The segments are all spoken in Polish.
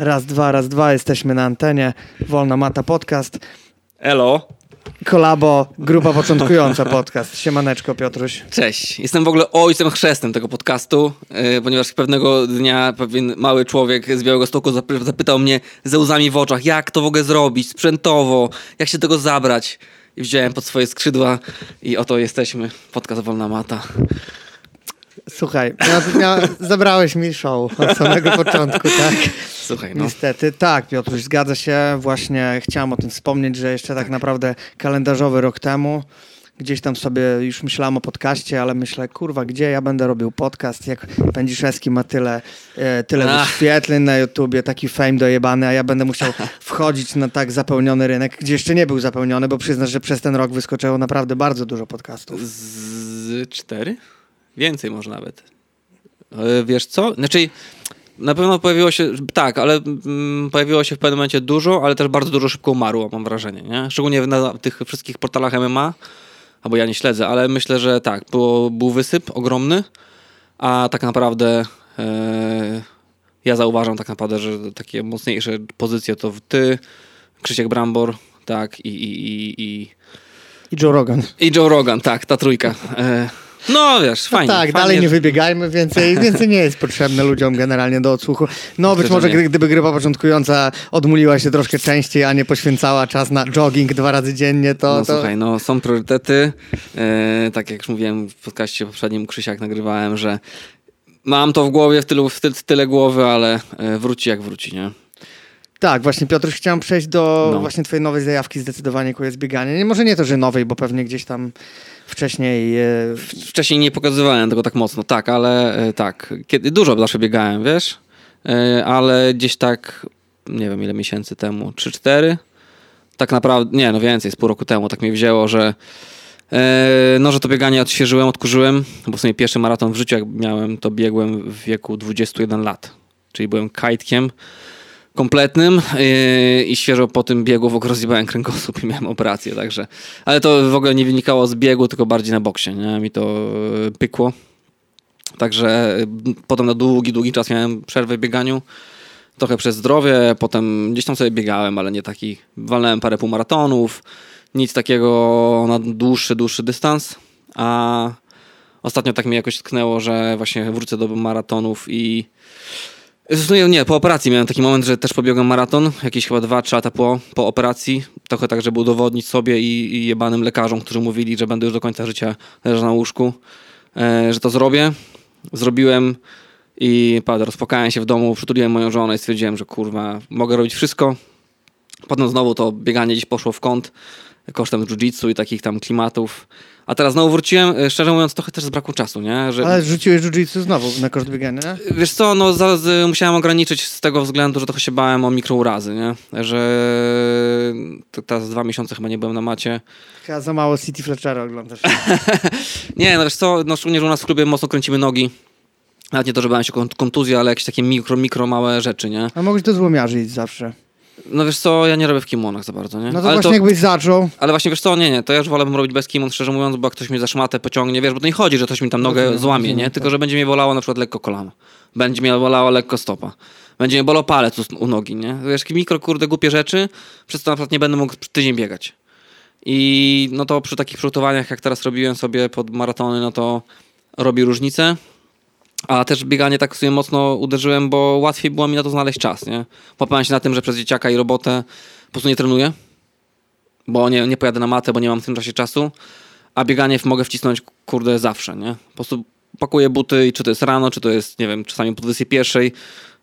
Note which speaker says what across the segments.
Speaker 1: Raz, dwa, raz, dwa, jesteśmy na antenie. Wolna Mata Podcast.
Speaker 2: Elo.
Speaker 1: Kolabo, grupa początkująca podcast. Siemaneczko, Piotruś.
Speaker 2: Cześć. Jestem w ogóle ojcem chrzestnym tego podcastu, yy, ponieważ pewnego dnia pewien mały człowiek z Białego Stoku zapy- zapytał mnie ze łzami w oczach, jak to w ogóle zrobić sprzętowo, jak się tego zabrać. I wziąłem pod swoje skrzydła i oto jesteśmy. Podcast Wolna Mata.
Speaker 1: Słuchaj, zabrałeś mi show od samego początku, tak?
Speaker 2: Słuchaj, no.
Speaker 1: Niestety, tak, Piotruś, zgadza się. Właśnie chciałem o tym wspomnieć, że jeszcze tak naprawdę kalendarzowy rok temu gdzieś tam sobie już myślałem o podcaście, ale myślę, kurwa, gdzie ja będę robił podcast, jak Pędziszewski ma tyle, e, tyle
Speaker 2: Ach.
Speaker 1: wyświetleń na YouTubie, taki fame dojebany, a ja będę musiał wchodzić na tak zapełniony rynek, gdzie jeszcze nie był zapełniony, bo przyznasz, że przez ten rok wyskoczyło naprawdę bardzo dużo podcastów.
Speaker 2: Z cztery? Więcej może nawet. Wiesz co? Znaczy, na pewno pojawiło się, tak, ale mm, pojawiło się w pewnym momencie dużo, ale też bardzo dużo szybko umarło, mam wrażenie, nie? Szczególnie na tych wszystkich portalach MMA, albo ja nie śledzę, ale myślę, że tak, było, był wysyp ogromny, a tak naprawdę e, ja zauważam tak naprawdę, że takie mocniejsze pozycje to ty, Krzysiek Brambor, tak, i, i, i, i,
Speaker 1: I Joe Rogan.
Speaker 2: i Joe Rogan, tak, ta trójka. E, no wiesz, fajnie.
Speaker 1: tak,
Speaker 2: fajnie,
Speaker 1: dalej nie wybiegajmy, więcej, więcej nie jest potrzebne ludziom generalnie do odsłuchu. No być może
Speaker 2: nie.
Speaker 1: gdyby grupa początkująca odmuliła się troszkę częściej, a nie poświęcała czas na jogging dwa razy dziennie, to...
Speaker 2: No
Speaker 1: to...
Speaker 2: słuchaj, no są priorytety. E, tak jak już mówiłem w podcaście poprzednim, Krzysiak nagrywałem, że mam to w głowie, w, tylu, w, ty, w tyle głowy, ale e, wróci jak wróci, nie?
Speaker 1: Tak, właśnie Piotr, chciałem przejść do
Speaker 2: No.
Speaker 1: właśnie twojej nowej zajawki zdecydowanie, jaką jest bieganie. Nie, może nie to, że nowej, bo pewnie gdzieś tam wcześniej... E,
Speaker 2: Wcześniej nie pokazywałem tego tak mocno, tak, ale e, tak. Kiedy, dużo zawsze biegałem, wiesz? E, ale gdzieś tak, nie wiem ile miesięcy temu, 3-4? Tak naprawdę, nie, no więcej, z pół roku temu tak mnie wzięło, że no, że to bieganie odświeżyłem, odkurzyłem, bo w sumie pierwszy maraton w życiu, jak miałem, to biegłem w wieku 21 lat. Czyli byłem kajtkiem kompletnym yy, i świeżo po tym biegu w ogóle rozjebałem kręgosłup i miałem operację, także. Ale to w ogóle nie wynikało z biegu, tylko bardziej na boksie, nie? Mi to yy, pykło. Także yy, potem na długi, długi czas miałem przerwę w bieganiu. Trochę przez zdrowie, potem gdzieś tam sobie biegałem, ale nie taki. Walnąłem parę półmaratonów, nic takiego na dłuższy, dłuższy dystans. A ostatnio tak mi jakoś tknęło, że właśnie wrócę do maratonów i Zresztą nie, po operacji miałem taki moment, że też pobiegłem maraton, jakieś chyba 2-3 lata po, po operacji. Trochę tak, żeby udowodnić sobie i, i jebanym lekarzom, którzy mówili, że będę już do końca życia leżał na łóżku, e, że to zrobię. Zrobiłem i pada, rozpłakałem się w domu, przytuliłem moją żonę i stwierdziłem, że kurwa, mogę robić wszystko. Potem znowu to bieganie gdzieś poszło w kąt kosztem jiu-jitsu i takich tam klimatów. A teraz znowu wróciłem, e, szczerze mówiąc, trochę też z braku czasu, nie? Że
Speaker 1: ale rzuciłeś jiu-jitsu znowu na koszt biegania, nie?
Speaker 2: Wiesz co, no za, z, musiałem ograniczyć z tego względu, że trochę się bałem o mikrourazy, nie? Że teraz dwa miesiące chyba nie byłem na macie.
Speaker 1: Chyba za mało City Fletchera oglądasz.
Speaker 2: Nie, no wiesz co, no szczególnie, że u nas w klubie mocno kręcimy nogi. Nawet nie to, że bałem się kont- kontuzji, ale jakieś takie mikro, mikro małe rzeczy, nie?
Speaker 1: A mogłeś do złomiarzy iść zawsze.
Speaker 2: No wiesz co, ja nie robię w kimonach za bardzo, nie?
Speaker 1: No to
Speaker 2: ale,
Speaker 1: właśnie jakbyś zaczął,
Speaker 2: ale właśnie wiesz co, nie, nie, to ja już wolałbym robić bez kimon, szczerze mówiąc, bo jak ktoś mnie za szmatę pociągnie, wiesz, bo to nie chodzi, że ktoś mi tam nogę
Speaker 1: Rozumiem,
Speaker 2: złamie,
Speaker 1: rozumiem,
Speaker 2: nie?
Speaker 1: tak.
Speaker 2: Tylko, że będzie mnie bolało na przykład lekko kolano. Będzie mnie bolała lekko stopa. Będzie mnie bolał palec u, u nogi, nie? Wiesz, takie mikro, kurde, głupie rzeczy, przez to na przykład nie będę mógł tydzień biegać. I no to przy takich przygotowaniach, jak teraz robiłem sobie pod maratony, no to robi różnicę. A też bieganie tak sobie mocno uderzyłem, bo łatwiej było mi na to znaleźć czas, nie? Popałem się na tym, że przez dzieciaka i robotę po prostu nie trenuję, bo nie, nie pojadę na matę, bo nie mam w tym czasie czasu, a bieganie mogę wcisnąć, kurde, zawsze, nie? Po prostu pakuję buty i czy to jest rano, czy to jest, nie wiem, czasami po 21,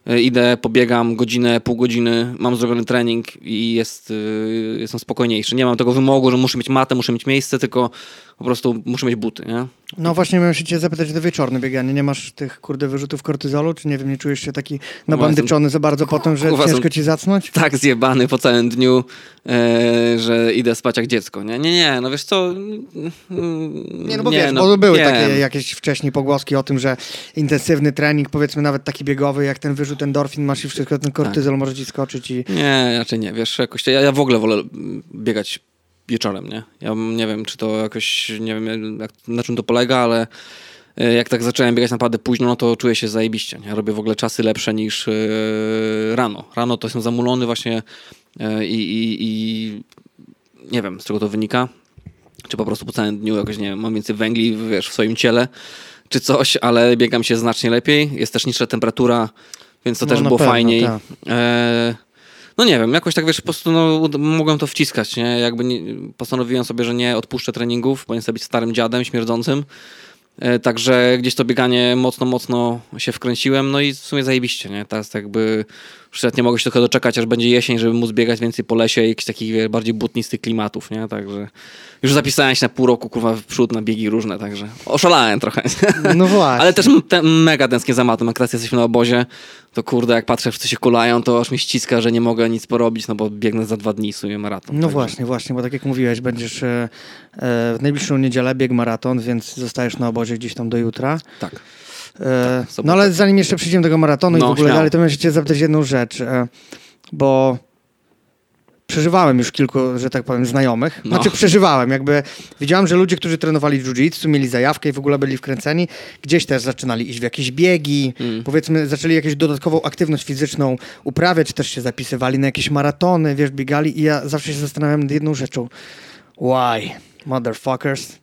Speaker 2: y, idę, pobiegam godzinę, pół godziny, mam zrobiony trening i jest, y, jestem spokojniejszy. Nie mam tego wymogu, że muszę mieć matę, muszę mieć miejsce, tylko po prostu muszę mieć buty, nie?
Speaker 1: No właśnie miałem się cię zapytać do wieczorne bieganie. Nie masz tych kurde wyrzutów kortyzolu? Czy nie wiem, nie czujesz się taki nabandyczony za bardzo po tym, że ciężko ci zacnąć?
Speaker 2: tak zjebany po całym dniu, e, że idę spać jak dziecko, nie? Nie, nie, no wiesz co... mm,
Speaker 1: Nie, no bo wiesz, bo były
Speaker 2: wiem.
Speaker 1: takie jakieś wcześniej pogłoski o tym, że intensywny trening, powiedzmy nawet taki biegowy, jak ten wyrzut endorfin masz i wszystko, ten kortyzol
Speaker 2: Tak.
Speaker 1: może ci skoczyć i...
Speaker 2: Nie, raczej nie, wiesz, jakoś, ja, ja w ogóle wolę mm, biegać wieczorem, nie? Ja nie wiem, czy to jakoś, nie wiem jak, na czym to polega, ale e, jak tak zacząłem biegać naprawdę późno, no to czuję się zajebiście. Nie? Robię w ogóle czasy lepsze niż yy, rano. Rano to jestem zamulony właśnie yy, i, i nie wiem, z czego to wynika. Czy po prostu po całym dniu jakoś, nie wiem, mam więcej węgli, wiesz, w swoim ciele, czy coś, ale biegam się znacznie lepiej. Jest też niższa temperatura, więc to
Speaker 1: No,
Speaker 2: też było
Speaker 1: pewno,
Speaker 2: fajniej.
Speaker 1: tak.
Speaker 2: E, no nie wiem, jakoś tak wiesz, po prostu no, mogłem to wciskać, nie? Jakby nie, postanowiłem sobie, że nie odpuszczę treningów, bo chcę być starym dziadem śmierdzącym. E, także gdzieś to bieganie mocno, mocno się wkręciłem, no i w sumie zajebiście, nie? Teraz jakby nawet nie mogę się trochę doczekać, aż będzie jesień, żeby móc biegać więcej po lesie i jakichś takich bardziej butnistych klimatów, nie? Także już zapisałem się na pół roku, kurwa, w przód na biegi różne, także oszalałem trochę.
Speaker 1: No właśnie.
Speaker 2: Ale też te, mega tęsknię za matem. Jak teraz jesteśmy na obozie, to kurde, jak patrzę, wszyscy się kulają, to aż mi ściska, że nie mogę nic porobić, no bo biegnę za dwa dni w sumie maraton.
Speaker 1: No
Speaker 2: Także-
Speaker 1: właśnie, właśnie, bo tak jak mówiłeś, będziesz e, e, w najbliższą niedzielę bieg maraton, więc zostajesz na obozie gdzieś tam do jutra.
Speaker 2: Tak. Tak,
Speaker 1: no ale zanim jeszcze przejdziemy do tego maratonu i
Speaker 2: No,
Speaker 1: w ogóle
Speaker 2: śmiało.
Speaker 1: dalej, to się cię zapytać jedną rzecz, e, bo przeżywałem już kilku, że tak powiem, znajomych.
Speaker 2: No.
Speaker 1: Znaczy przeżywałem, jakby widziałem, że ludzie, którzy trenowali jiu-jitsu, mieli zajawkę i w ogóle byli wkręceni, gdzieś też zaczynali iść w jakieś biegi,
Speaker 2: Mm.
Speaker 1: powiedzmy, zaczęli jakąś dodatkową aktywność fizyczną uprawiać, też się zapisywali na jakieś maratony, wiesz, biegali i ja zawsze się zastanawiam nad jedną rzeczą. Why, motherfuckers? Co,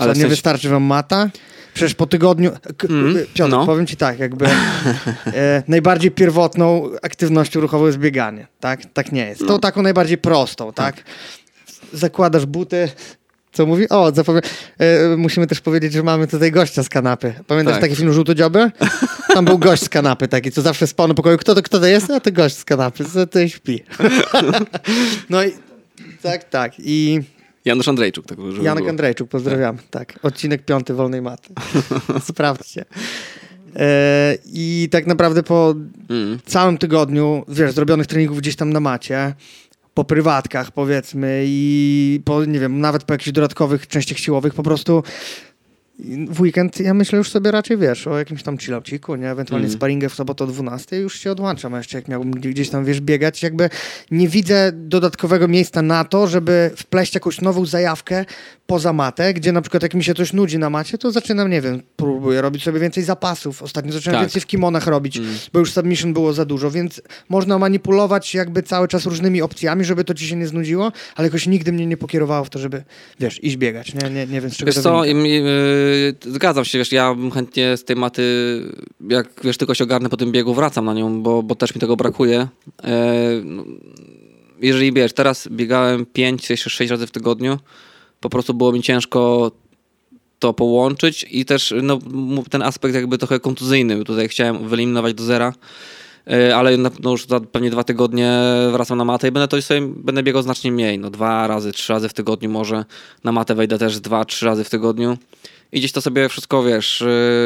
Speaker 2: Ale
Speaker 1: nie
Speaker 2: sensie-
Speaker 1: wystarczy wam mata? Przecież po tygodniu...
Speaker 2: Mm,
Speaker 1: Piotr,
Speaker 2: no.
Speaker 1: powiem ci tak, jakby e, najbardziej pierwotną aktywnością ruchową jest bieganie, tak? Tak nie jest.
Speaker 2: No.
Speaker 1: Tą taką najbardziej prostą, tak? Zakładasz buty, co mówi? O, zapomniałem. E, musimy też powiedzieć, że mamy tutaj gościa z kanapy. Pamiętasz
Speaker 2: Tak.
Speaker 1: taki film Żółtodzioby? Tam był gość z kanapy taki, co zawsze spał na pokoju. Kto to, kto to jest? A to gość z kanapy, co tutaj śpi. no i tak, tak. I
Speaker 2: Janusz Andrzejczuk, tak
Speaker 1: Janek
Speaker 2: było.
Speaker 1: Andrzejczuk, pozdrawiam. Tak, odcinek piąty Wolnej Maty. Sprawdźcie. E, I tak naprawdę po
Speaker 2: Mm.
Speaker 1: całym tygodniu, wiesz, zrobionych treningów gdzieś tam na macie, po prywatkach powiedzmy i po, nie wiem, nawet po jakichś dodatkowych częściach siłowych, po prostu w weekend ja myślę już sobie raczej, wiesz, o jakimś tam chillauciku, nie? Ewentualnie
Speaker 2: Mhm.
Speaker 1: sparingę w sobotę o 12 już się odłączam, a jeszcze jak miałbym gdzie- gdzieś tam, wiesz, biegać, jakby nie widzę dodatkowego miejsca na to, żeby wpleść jakąś nową zajawkę poza matę, gdzie na przykład jak mi się coś nudzi na macie, to zaczynam, nie wiem, próbuję robić sobie więcej zapasów. Ostatnio zacząłem
Speaker 2: Tak.
Speaker 1: więcej w kimonach robić,
Speaker 2: Mm.
Speaker 1: bo już submission było za dużo, więc można manipulować jakby cały czas różnymi opcjami, żeby to ci się nie znudziło, ale jakoś nigdy mnie nie pokierowało w to, żeby, wiesz, iść biegać. Nie, nie, nie wiem, z czego
Speaker 2: Wiesz
Speaker 1: to
Speaker 2: co,
Speaker 1: wynika.
Speaker 2: Yy, zgadzam się, wiesz, ja chętnie z tej maty, jak wiesz, tylko się ogarnę po tym biegu, wracam na nią, bo, bo też mi tego brakuje. E, no, jeżeli wiesz, teraz biegałem 5, jeszcze 6 razy w tygodniu, po prostu było mi ciężko to połączyć i też no, ten aspekt jakby trochę kontuzyjny, tutaj chciałem wyeliminować do zera. E, Ale no już za pewnie dwa tygodnie wracam na matę i będę to sobie będę biegał znacznie mniej. No dwa razy, trzy razy w tygodniu może. Na matę wejdę też dwa, trzy razy w tygodniu. I gdzieś to sobie wszystko, wiesz,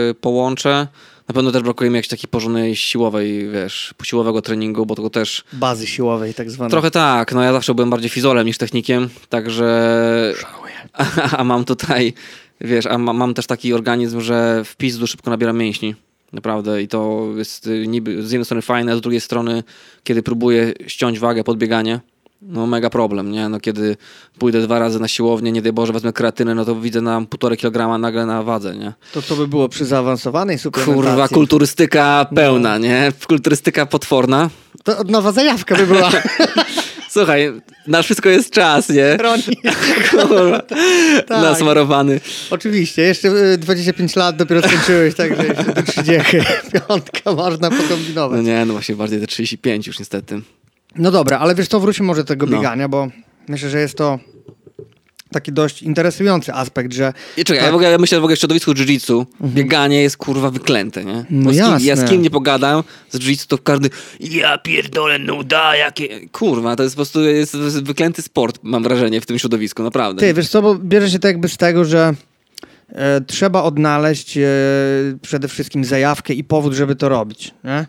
Speaker 2: yy, połączę. Na pewno też brakuje mi jakiejś takiej porządnej siłowej, wiesz, siłowego treningu, bo tego też
Speaker 1: Bazy siłowej tak zwanej.
Speaker 2: trochę tak. No ja zawsze byłem bardziej fizolem niż technikiem, także... A, a mam tutaj, wiesz, a ma, mam też taki organizm, że w pizdu szybko nabieram mięśni. Naprawdę i to jest y, niby z jednej strony fajne, a z drugiej strony, kiedy próbuję ściąć wagę pod bieganie, no mega problem, nie? No kiedy pójdę dwa razy na siłownię, nie daj Boże, wezmę kreatynę, no to widzę na półtorej kilograma nagle na wadze, nie?
Speaker 1: To co by było przy zaawansowanej suplementacji?
Speaker 2: Kurwa, kulturystyka pełna, nie? Kulturystyka potworna.
Speaker 1: To nowa zajawka by była.
Speaker 2: Słuchaj, na wszystko jest czas, nie?
Speaker 1: Roni.
Speaker 2: Kurwa,
Speaker 1: Tak.
Speaker 2: nasmarowany.
Speaker 1: Oczywiście, jeszcze y, 25 lat dopiero skończyłeś, także jeszcze do 30. Piątka można
Speaker 2: No
Speaker 1: pokombinować.
Speaker 2: nie, no właśnie bardziej te 35 już niestety.
Speaker 1: No dobra, ale wiesz co, wróćmy może do tego
Speaker 2: No.
Speaker 1: biegania, bo myślę, że jest to taki dość interesujący aspekt, że
Speaker 2: I czekaj,
Speaker 1: Tak.
Speaker 2: ja, w ogóle, ja myślę w ogóle w środowisku jiu-jitsu bieganie jest kurwa wyklęte, nie?
Speaker 1: No
Speaker 2: z kim, ja
Speaker 1: jasne.
Speaker 2: z kim nie pogadam z jiu-jitsu, to każdy ja pierdolę, nuda, jakie... Kurwa, to jest po prostu jest, jest wyklęty sport, mam wrażenie, w tym środowisku, naprawdę.
Speaker 1: ty, wiesz co, bo bierze się to jakby z tego, że e, trzeba odnaleźć e, przede wszystkim zajawkę i powód, żeby to robić, nie?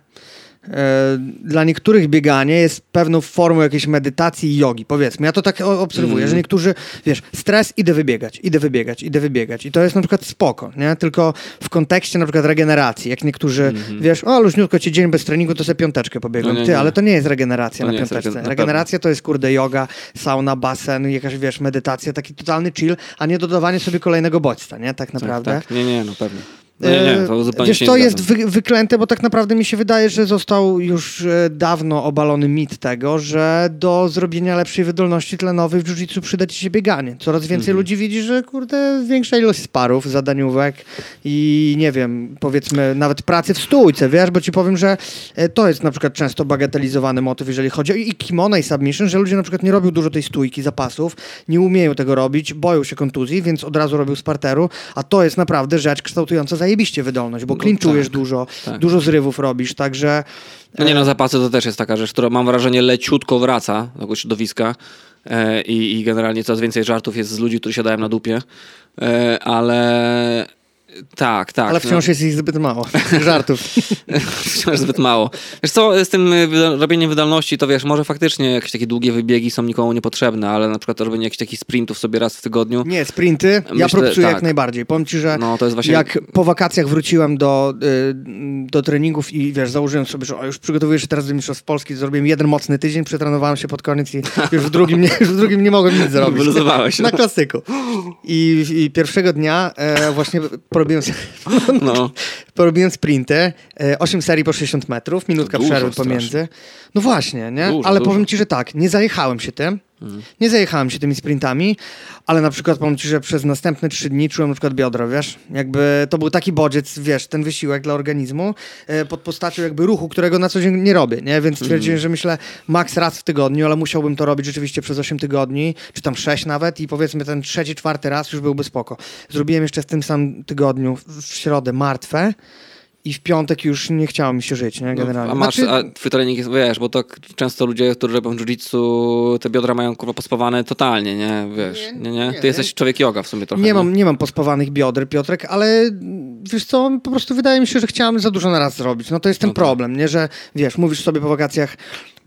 Speaker 1: E, Dla niektórych bieganie jest pewną formą jakiejś medytacji i jogi, powiedzmy. Ja to tak obserwuję,
Speaker 2: Mhm.
Speaker 1: że niektórzy, wiesz, stres, idę wybiegać, idę wybiegać, idę wybiegać. I to jest na przykład spoko, nie? Tylko w kontekście na przykład regeneracji. Jak niektórzy, wiesz, o, luźniutko ci dzień bez treningu, to sobie piąteczkę pobiegam.
Speaker 2: No nie,
Speaker 1: Ty,
Speaker 2: nie.
Speaker 1: ale to nie jest regeneracja
Speaker 2: To
Speaker 1: na piąteczce.
Speaker 2: regen- na
Speaker 1: Regeneracja to jest, kurde, yoga, sauna, basen, jakaś, wiesz, medytacja, taki totalny chill, a nie dodawanie sobie kolejnego bodźca, nie? Tak naprawdę.
Speaker 2: Tak, tak. Nie, nie, no pewnie. No nie, nie, to zupełnie
Speaker 1: Wiesz, to
Speaker 2: nie
Speaker 1: jest wy, wyklęte, bo tak naprawdę mi się wydaje, że został już e, dawno obalony mit tego, że do zrobienia lepszej wydolności tlenowej w jiu-jitsu przyda ci się bieganie. Coraz więcej
Speaker 2: Mhm.
Speaker 1: ludzi widzi, że kurde, większa ilość sparów, zadaniówek i nie wiem, powiedzmy nawet pracy w stójce, wiesz, bo ci powiem, że e, to jest na przykład często bagatelizowany motyw, jeżeli chodzi o i kimono i submission, że ludzie na przykład nie robią dużo tej stójki, zapasów, nie umieją tego robić, boją się kontuzji, więc od razu robią z parteru, a to jest naprawdę rzecz kształtująca zajebiście wydolność, bo
Speaker 2: No
Speaker 1: klinczujesz
Speaker 2: tak,
Speaker 1: dużo,
Speaker 2: tak.
Speaker 1: dużo zrywów robisz, także
Speaker 2: No nie no, zapasy to też jest taka rzecz, która mam wrażenie leciutko wraca do tego środowiska e, i, i generalnie coraz więcej żartów jest z ludzi, którzy siadają na dupie, e, ale tak, tak.
Speaker 1: ale wciąż jest ich zbyt mało. Żartów.
Speaker 2: No, wciąż zbyt mało. Wiesz co, z tym wyda- robieniem wydolności, to wiesz, może faktycznie jakieś takie długie wybiegi są nikomu niepotrzebne, ale na przykład robienie jakichś takich sprintów sobie raz w tygodniu,
Speaker 1: Nie, sprinty ja
Speaker 2: Myślę,
Speaker 1: propsuję
Speaker 2: tak.
Speaker 1: jak najbardziej. Powiem ci, że
Speaker 2: no to jest właśnie...
Speaker 1: jak po wakacjach wróciłem do, y, do treningów i wiesz, założyłem sobie, że o, już przygotowuję się teraz do Mistrzostw Polski, zrobiłem jeden mocny tydzień, przetrenowałem się pod koniec i już w drugim nie, już w drugim nie mogłem nic zrobić.
Speaker 2: Wyluzowałeś.
Speaker 1: Na klasyku. I, i pierwszego dnia e, właśnie porobiłem,
Speaker 2: No,
Speaker 1: porobiłem sprinty, e, 8 serii po 60 metrów, minutka przerwy
Speaker 2: strasznie.
Speaker 1: pomiędzy. No właśnie, nie?
Speaker 2: Dużo,
Speaker 1: ale
Speaker 2: dużo.
Speaker 1: powiem ci, że tak, nie zajechałem się tym, Nie zajechałem się tymi sprintami, ale na przykład powiem ci, że przez następne trzy dni czułem na przykład biodro, wiesz? Jakby to był taki bodziec, wiesz, ten wysiłek dla organizmu e, pod postacią jakby ruchu, którego na co dzień nie robię, nie? Więc stwierdziłem,
Speaker 2: Mhm.
Speaker 1: że myślę maks raz w tygodniu, ale musiałbym to robić rzeczywiście przez 8 tygodni, czy tam 6 nawet i powiedzmy ten trzeci, czwarty raz już byłby spoko. Zrobiłem jeszcze w tym samym tygodniu, w środę, martwe i w piątek już nie chciało mi się żyć, nie? Generalnie.
Speaker 2: No, a masz,
Speaker 1: Znaczy-
Speaker 2: a twój trening jest, wiesz, bo to k- często ludzie, którzy robią jiu-jitsu, te biodra mają kurwa pospawane totalnie, nie, wiesz,
Speaker 1: Nie,
Speaker 2: nie, nie,
Speaker 1: nie,
Speaker 2: Ty
Speaker 1: nie.
Speaker 2: jesteś człowiek yoga w sumie trochę.
Speaker 1: Nie mam, nie mam pospawanych bioder, Piotrek, ale wiesz co, po prostu wydaje mi się, że chciałem za dużo na raz zrobić. No to jest ten
Speaker 2: No tak.
Speaker 1: problem, nie? Że wiesz, mówisz sobie po wakacjach,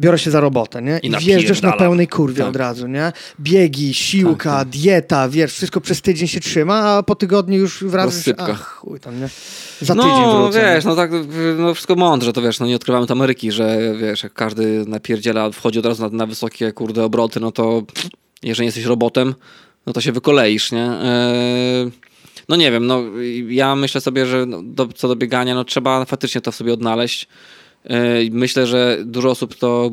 Speaker 1: biorę się za robotę, nie?
Speaker 2: I
Speaker 1: I, wjeżdżasz na pełnej kurwie
Speaker 2: Tak.
Speaker 1: od razu, nie? Biegi, siłka,
Speaker 2: Tak, tak.
Speaker 1: dieta, wiesz, wszystko przez tydzień się trzyma, a po tygodniu już wracasz, ach, chuj tam, nie? Za tydzień
Speaker 2: No,
Speaker 1: wrócę. nie?
Speaker 2: wiesz, no tak, no wszystko mądrze, to wiesz, no nie odkrywamy tam Ameryki, że wiesz, jak każdy napierdziela, wchodzi od razu na, na wysokie, kurde, obroty, no to jeżeli jesteś robotem, no to się wykoleisz, nie? Eee, no nie wiem, no ja myślę sobie, że no, do, co do biegania, no trzeba faktycznie to w sobie odnaleźć. Eee, myślę, że dużo osób to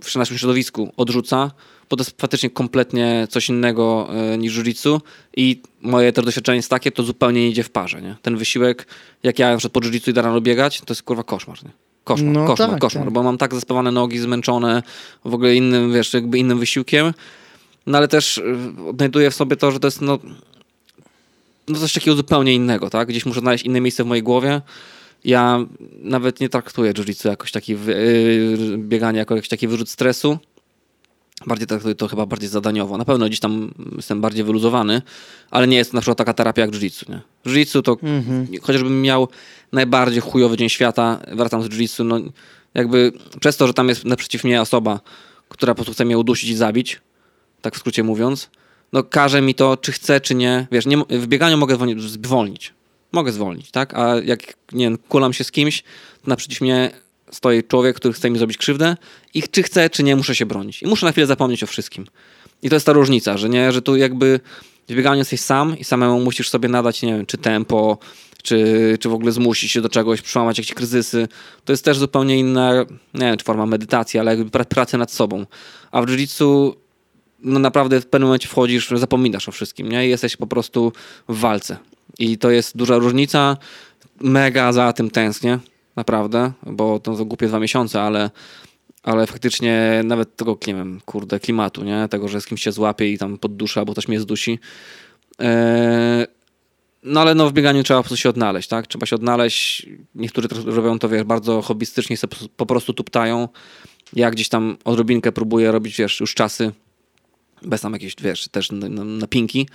Speaker 2: w naszym środowisku odrzuca, bo to jest faktycznie kompletnie coś innego e, niż jiu-jitsu i moje też doświadczenie jest takie, to zupełnie nie idzie w parze, nie? Ten wysiłek, jak ja na przykład po jiu-jitsu idę rano biegać, to jest kurwa koszmar, nie? Koszmar,
Speaker 1: No
Speaker 2: koszmar,
Speaker 1: tak,
Speaker 2: koszmar,
Speaker 1: tak.
Speaker 2: bo mam tak zespawane nogi, zmęczone w ogóle innym, wiesz, jakby innym wysiłkiem, no ale też y, odnajduję w sobie to, że to jest no, no coś takiego zupełnie innego, tak? Gdzieś muszę znaleźć inne miejsce w mojej głowie. Ja nawet nie traktuję jiu-jitsu jakoś taki, yy, bieganie jako jakiś taki wyrzut stresu. Bardziej traktuję to chyba bardziej zadaniowo. Na pewno gdzieś tam jestem bardziej wyluzowany, ale nie jest to na przykład taka terapia jak jiu-jitsu, nie? Jiu-jitsu to
Speaker 1: Mhm.
Speaker 2: chociażbym miał najbardziej chujowy dzień świata, wracam z jiu-jitsu, no jakby przez to, że tam jest naprzeciw mnie osoba, która po prostu chce mnie udusić i zabić, tak w skrócie mówiąc, no każe mi to, czy chcę, czy nie. Wiesz, nie, w bieganiu mogę zwolnić. Mogę zwolnić, tak? A jak, nie wiem, kulam się z kimś, naprzeciw mnie stoi człowiek, który chce mi zrobić krzywdę i czy chcę, czy nie, muszę się bronić. I muszę na chwilę zapomnieć o wszystkim. I to jest ta różnica, że nie, że tu jakby w bieganiu jesteś sam i samemu musisz sobie nadać, nie wiem, czy tempo, czy, czy w ogóle zmusić się do czegoś, przełamać jakieś kryzysy. To jest też zupełnie inna, nie wiem, czy forma medytacji, ale jakby pra- pracy nad sobą. A w jiu-jitsu no naprawdę w pewnym momencie wchodzisz, zapominasz o wszystkim, nie? I jesteś po prostu w walce. I to jest duża różnica. Mega za tym tęsknię, naprawdę, bo to są głupie dwa miesiące, ale, ale faktycznie nawet tego, nie wiem, kurde, klimatu, nie? Tego, że z kimś się złapie i tam podduszę, albo ktoś mnie zdusi. Eee, no ale no w bieganiu trzeba po prostu się odnaleźć, tak? Trzeba się odnaleźć. Niektórzy robią to, wiesz, bardzo hobbystycznie, po prostu tuptają. Ja gdzieś tam odrobinkę próbuję robić, wiesz, już czasy, bez tam jakiejś, wiesz, też na- na- napinki,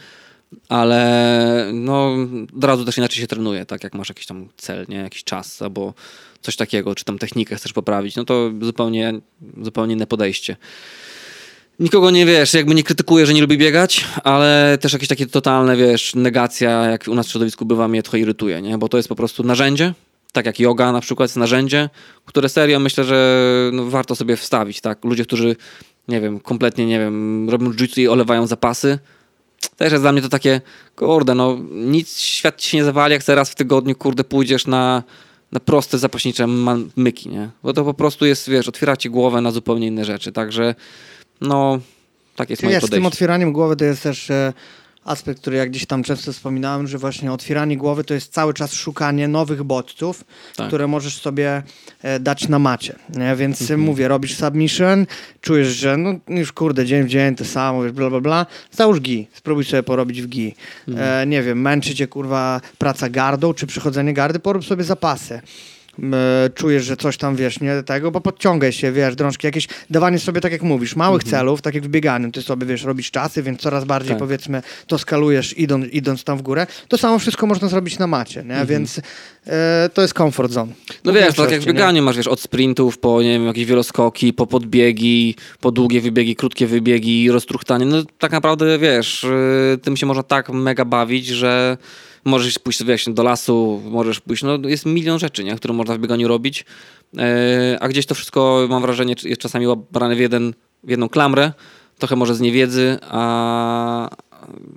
Speaker 2: ale no od razu też inaczej się trenuje, tak? Jak masz jakiś tam cel, nie? Jakiś czas albo coś takiego, czy tam technikę chcesz poprawić, no to zupełnie, zupełnie inne podejście. Nikogo nie wiesz, jakby nie krytykuję, że nie lubi biegać, ale też jakieś takie totalne, wiesz, negacja, jak u nas w środowisku bywa, mnie trochę irytuje, nie? Bo to jest po prostu narzędzie, tak jak yoga na przykład jest narzędzie, które serio myślę, że no, warto sobie wstawić, tak? Ludzie, którzy, nie wiem, kompletnie, nie wiem, robią jiu-jitsu i olewają zapasy, też jest dla mnie to takie, kurde, no nic, świat ci się nie zawali, jak raz w tygodniu, kurde, pójdziesz na, na proste zapaśnicze myki, nie? Bo to po prostu jest, wiesz, otwiera ci głowę na zupełnie inne rzeczy, także no, tak jest moje
Speaker 1: Wiesz, z
Speaker 2: podejście.
Speaker 1: tym otwieraniem głowy to jest też e, aspekt, który jak gdzieś tam często wspominałem, że właśnie otwieranie głowy to jest cały czas szukanie nowych bodźców,
Speaker 2: Tak.
Speaker 1: które możesz sobie e, dać na macie. Nie? Więc
Speaker 2: Mhm.
Speaker 1: mówię, robisz submission, czujesz, że no już kurde, dzień w dzień to samo, wiesz, bla bla bla, załóż GI, spróbuj sobie porobić w GI.
Speaker 2: Mhm.
Speaker 1: E, nie wiem, męczy cię kurwa praca gardą, czy przychodzenie gardy, porób sobie zapasy. E, czujesz, że coś tam, wiesz, nie tego, bo podciągaj się, wiesz, drążki, jakieś dawanie sobie, tak jak mówisz, małych celów, tak jak w bieganiu, ty sobie, wiesz, robisz czasy, więc coraz bardziej,
Speaker 2: Tak.
Speaker 1: powiedzmy, to skalujesz idąc, idąc tam w górę, to samo wszystko można zrobić na macie, nie? Więc e, to jest comfort zone.
Speaker 2: No wiesz, tak jak w
Speaker 1: większości, nie?
Speaker 2: bieganiu masz, wiesz, od sprintów po, nie wiem, jakieś wieloskoki, po podbiegi, po długie wybiegi, krótkie wybiegi, roztruchtanie. No tak naprawdę, wiesz, yy, tym się można tak mega bawić, że możesz pójść, wiesz, do lasu, możesz pójść, no jest milion rzeczy, nie, które można w bieganiu robić, yy, a gdzieś to wszystko, mam wrażenie, jest czasami brane w, jeden, w jedną klamrę, trochę może z niewiedzy, a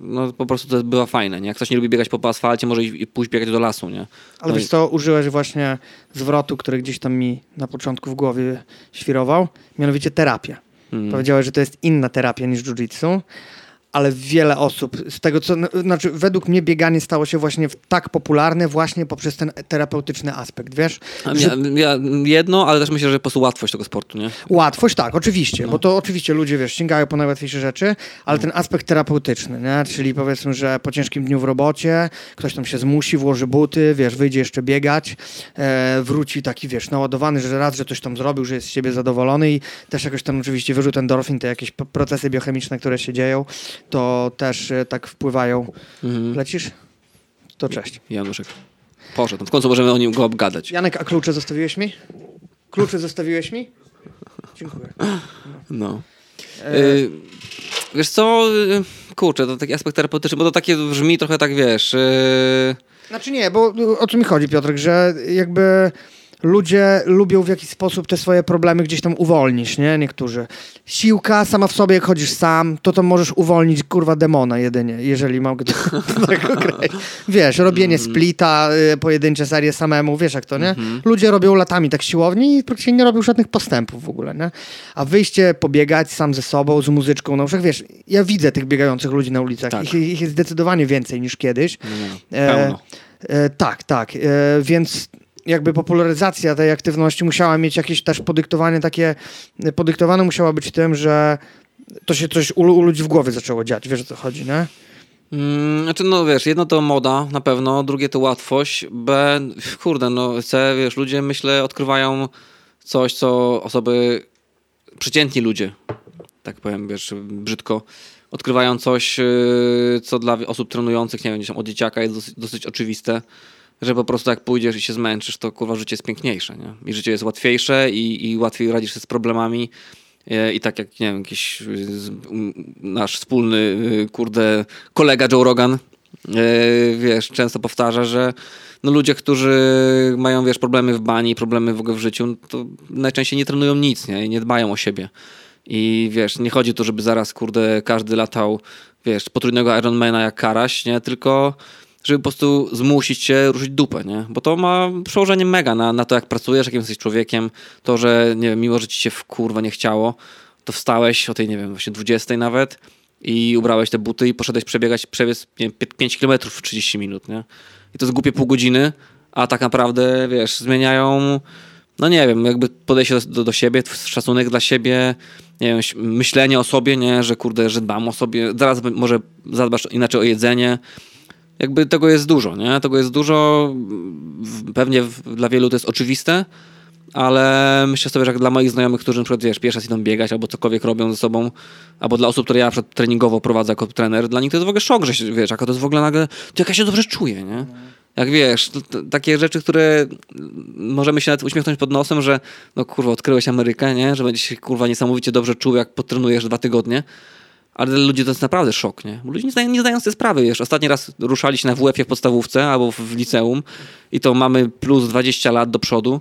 Speaker 2: no po prostu to bywa fajne, nie? Jak ktoś nie lubi biegać po asfalcie, może i- i pójść biegać do lasu, nie?
Speaker 1: Ale
Speaker 2: No
Speaker 1: wiesz
Speaker 2: i-
Speaker 1: co, użyłeś właśnie zwrotu, który gdzieś tam mi na początku w głowie świrował, mianowicie terapia.
Speaker 2: Hmm.
Speaker 1: Powiedziałeś, że to jest inna terapia niż jiu-jitsu, ale wiele osób z tego, co, znaczy według mnie bieganie stało się właśnie tak popularne właśnie poprzez ten terapeutyczny aspekt, wiesz? Że
Speaker 2: Ja, jedno, ale też myślę, że po prostu łatwość tego sportu, nie?
Speaker 1: Łatwość, tak, oczywiście,
Speaker 2: No.
Speaker 1: bo to oczywiście ludzie, wiesz, sięgają po najłatwiejsze rzeczy, ale
Speaker 2: No.
Speaker 1: ten aspekt terapeutyczny, nie? czyli powiedzmy, że po ciężkim dniu w robocie ktoś tam się zmusi, włoży buty, wiesz, wyjdzie jeszcze biegać, e, wróci taki, wiesz, naładowany, że raz, że coś tam zrobił, że jest z siebie zadowolony i też jakoś tam oczywiście wyrzut endorfin, te jakieś procesy biochemiczne, które się dzieją, to też e, tak wpływają.
Speaker 2: Mhm.
Speaker 1: Lecisz? To cześć.
Speaker 2: Januszek. Poszedł. W końcu możemy o nim go obgadać.
Speaker 1: Janek, a klucze zostawiłeś mi? Klucze zostawiłeś mi? Dziękuję.
Speaker 2: No.
Speaker 1: E,
Speaker 2: Y, wiesz co, y, kurczę, to taki aspekt terapeutyczny, bo to takie brzmi trochę tak, wiesz... y,
Speaker 1: Znaczy nie, bo o co mi chodzi, Piotrek, że jakby ludzie lubią w jakiś sposób te swoje problemy gdzieś tam uwolnić, nie? Niektórzy. Siłka sama w sobie, jak chodzisz sam, to to możesz uwolnić, kurwa, demona jedynie, jeżeli to tak określić. Wiesz, robienie splita, y, pojedyncze serie samemu, wiesz jak to, nie? Ludzie robią latami tak siłowni i praktycznie nie robią żadnych postępów w ogóle, nie? A wyjście, pobiegać sam ze sobą, z muzyczką na uszach, wiesz, ja widzę tych biegających ludzi na ulicach.
Speaker 2: Tak.
Speaker 1: Ich, ich jest zdecydowanie więcej niż kiedyś.
Speaker 2: no, no,
Speaker 1: E,
Speaker 2: pełno.
Speaker 1: E, tak, tak. E, więc jakby popularyzacja tej aktywności musiała mieć jakieś też podyktowanie takie, podyktowane musiała być tym, że to się coś u, u ludzi w głowie zaczęło dziać. Wiesz o co chodzi, nie?
Speaker 2: Mm, Znaczy, no wiesz, jedno to moda na pewno, drugie to łatwość, B, kurde, no C, wiesz, ludzie myślę odkrywają coś, co osoby, przeciętni ludzie, tak powiem, wiesz, brzydko, odkrywają coś, yy, co dla osób trenujących, nie wiem, gdzieś tam od dzieciaka jest dosyć, dosyć oczywiste, że po prostu jak pójdziesz i się zmęczysz, to kurwa życie jest piękniejsze, nie? I życie jest łatwiejsze i, i łatwiej radzisz sobie z problemami. E, I tak jak, nie wiem, jakiś y, z- m, nasz wspólny, y, kurde, kolega Joe Rogan, e, wiesz, często powtarza, że no ludzie, którzy mają, wiesz, problemy w bani, problemy w ogóle w życiu, no to najczęściej nie trenują nic, nie? I nie dbają o siebie. I wiesz, nie chodzi tu, żeby zaraz, kurde, każdy latał, wiesz, potrójnego Ironmana jak Karaś, nie? Tylko żeby po prostu zmusić cię ruszyć dupę, nie? Bo to ma przełożenie mega na, na to, jak pracujesz, jakim jesteś człowiekiem. To, że nie wiem, mimo, że ci się w kurwa nie chciało, to wstałeś o tej, nie wiem, właśnie 20 nawet i ubrałeś te buty i poszedłeś przebiegać, przebiec nie, 5 km w 30 minut, nie? I to jest głupie pół godziny, a tak naprawdę, wiesz, zmieniają, no nie wiem, jakby podejście do, do, do siebie, szacunek dla siebie, nie wiem, myślenie o sobie, nie, że kurde, że dbam o sobie, zaraz może zadbasz inaczej o jedzenie, jakby tego jest dużo, nie? Tego jest dużo, pewnie dla wielu to jest oczywiste, ale myślę sobie, że jak dla moich znajomych, którzy na przykład, wiesz, pierwszy raz idą biegać albo cokolwiek robią ze sobą, albo dla osób, które ja przykład treningowo prowadzę jako trener, dla nich to jest w ogóle szok, że się, wiesz, jaka to jest w ogóle nagle, to jak ja się dobrze czuję, nie? Jak wiesz, to, to, takie rzeczy, które możemy się nawet uśmiechnąć pod nosem, że no kurwa, odkryłeś Amerykę, nie? Że będziesz się kurwa niesamowicie dobrze czuł, jak potrenujesz dwa tygodnie. Ale dla ludzi to jest naprawdę szok, nie? Bo ludzie nie zdają, nie zdają sobie sprawy, wiesz. Ostatni raz ruszali się na WF-ie w podstawówce albo w, liceum i to mamy plus 20 lat do przodu.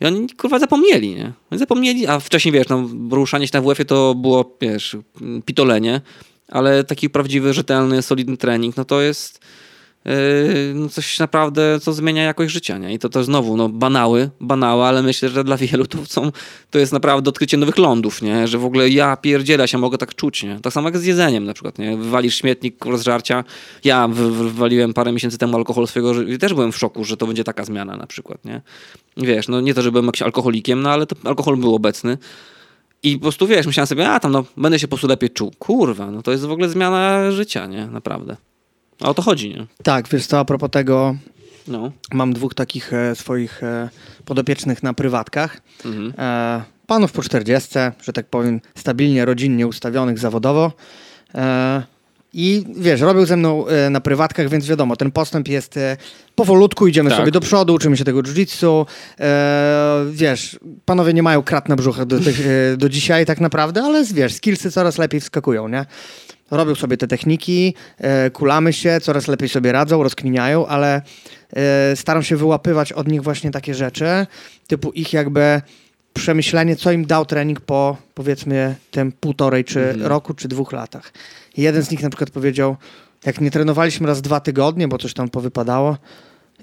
Speaker 2: I oni kurwa zapomnieli, nie? Oni zapomnieli, a wcześniej wiesz, no, ruszanie się na WF-ie to było, wiesz, pitolenie. ale taki prawdziwy, rzetelny, solidny trening, no to jest no coś naprawdę, co zmienia jakość życia, nie? I to, to znowu, no banały, banały, ale myślę, że dla wielu to, są, to jest naprawdę odkrycie nowych lądów, nie? Że w ogóle ja pierdzielę się mogę tak czuć, nie? Tak samo jak z jedzeniem na przykład, nie? Wywalisz śmietnik rozżarcia. Ja wywaliłem parę miesięcy temu alkohol swojego i też byłem w szoku, że to będzie taka zmiana na przykład, nie? Wiesz, no nie to, że byłem jakimś alkoholikiem, no ale to alkohol był obecny. I po prostu wiesz, myślałem sobie, a tam no, będę się po prostu lepiej czuł. Kurwa, no to jest w ogóle zmiana życia, nie? Naprawdę. A o to chodzi, nie?
Speaker 1: Tak, wiesz co, a propos tego, no. mam dwóch takich e, swoich e, podopiecznych na prywatkach. Mhm. E, panów po 40, że tak powiem, stabilnie, rodzinnie ustawionych zawodowo. E, i wiesz, robił ze mną e, na prywatkach, więc wiadomo, ten postęp jest e, powolutku, idziemy tak. sobie do przodu, uczymy się tego jiu-jitsu. Wiesz, panowie nie mają krat na brzuchach do, do dzisiaj tak naprawdę, ale wiesz, skillsy coraz lepiej wskakują, nie? Robią sobie te techniki, e, kulamy się, coraz lepiej sobie radzą, rozkminiają, ale e, staram się wyłapywać od nich właśnie takie rzeczy, typu ich jakby przemyślenie, co im dał trening po powiedzmy tym półtorej, czy mhm. roku, czy dwóch latach. jeden z nich na przykład powiedział, jak nie trenowaliśmy raz dwa tygodnie, bo coś tam powypadało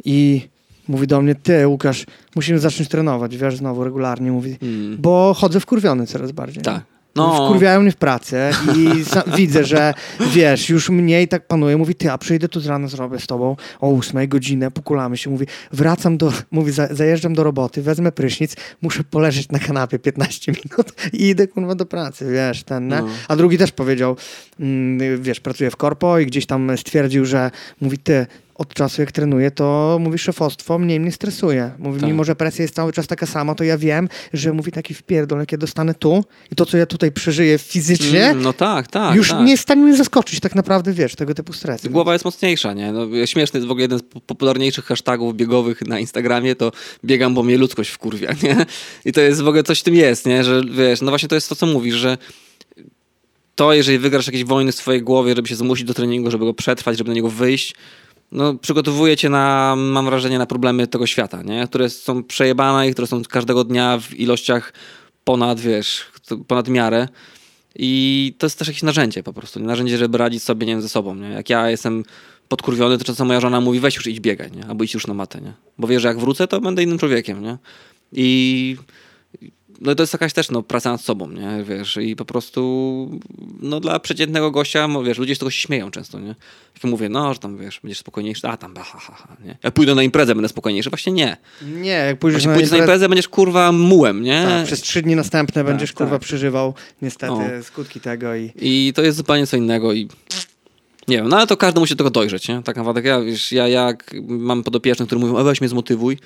Speaker 1: i mówi do mnie, ty Łukasz, musimy zacząć trenować, wiesz, znowu regularnie, mówi, mm. bo chodzę wkurwiony coraz bardziej.
Speaker 2: Tak.
Speaker 1: No. Wkurwiają mnie w pracę i widzę, że wiesz, już mniej tak panuje. Mówi, ty, a przyjdę tu z rana, zrobię z tobą o ósmej godzinę, pokulamy się. Mówi, wracam do, mówi, za, zajeżdżam do roboty, wezmę prysznic, muszę poleżeć na kanapie 15 minut i idę kurwa do pracy, wiesz, ten, no. A drugi też powiedział, mm, wiesz, pracuje w korpo i gdzieś tam stwierdził, że mówi, ty, od czasu jak trenuję, to mówi szefostwo mnie nie stresuje. Mówi, tak. mimo że presja jest cały czas taka sama, to ja wiem, że mówi taki wpierdol, jak ja dostanę tu i to, co ja tutaj przeżyję fizycznie, mm,
Speaker 2: no tak, tak,
Speaker 1: już
Speaker 2: tak.
Speaker 1: nie jest w stanie mnie zaskoczyć tak naprawdę, wiesz, tego typu stres.
Speaker 2: Głowa jest mocniejsza, nie? No, śmieszny jest w ogóle jeden z popularniejszych hashtagów biegowych na Instagramie, to biegam, bo mnie ludzkość wkurwia, nie? I to jest w ogóle coś w tym jest, nie? Że wiesz, no właśnie to jest to, co mówisz, że to, jeżeli wygrasz jakieś wojny w swojej głowie, żeby się zmusić do treningu, żeby go przetrwać, żeby na niego wyjść, no, przygotowuje cię na, mam wrażenie, na problemy tego świata, nie? które są przejebane i które są każdego dnia w ilościach ponad, wiesz, ponad miarę. I to jest też jakieś narzędzie po prostu. Narzędzie, żeby radzić sobie nie wiem, ze sobą. Nie? Jak ja jestem podkurwiony, to czasem moja żona mówi, weź już idź biegaj, nie? albo idź już na matę. Nie? Bo wie, że jak wrócę, to będę innym człowiekiem. Nie? I no to jest jakaś też no, praca nad sobą, nie? Wiesz, i po prostu no dla przeciętnego gościa, wiesz, ludzie z tego się śmieją często, nie? Jak mówię, no, że tam, wiesz, będziesz spokojniejszy, a tam, ha, ha, ha, nie? Jak pójdę na imprezę, będę spokojniejszy, właśnie nie.
Speaker 1: Nie, jak pójdziesz,
Speaker 2: na, imprezę... na imprezę, będziesz kurwa mułem, nie?
Speaker 1: Tak, przez trzy dni następne tak, będziesz kurwa tak. przeżywał niestety o. skutki tego i...
Speaker 2: I to jest zupełnie co innego i nie wiem, no ale to każdy musi tego dojrzeć, nie? Tak naprawdę, ja, wiesz, ja jak mam podopiecznych, którzy mówią, a weź mnie zmotywuj,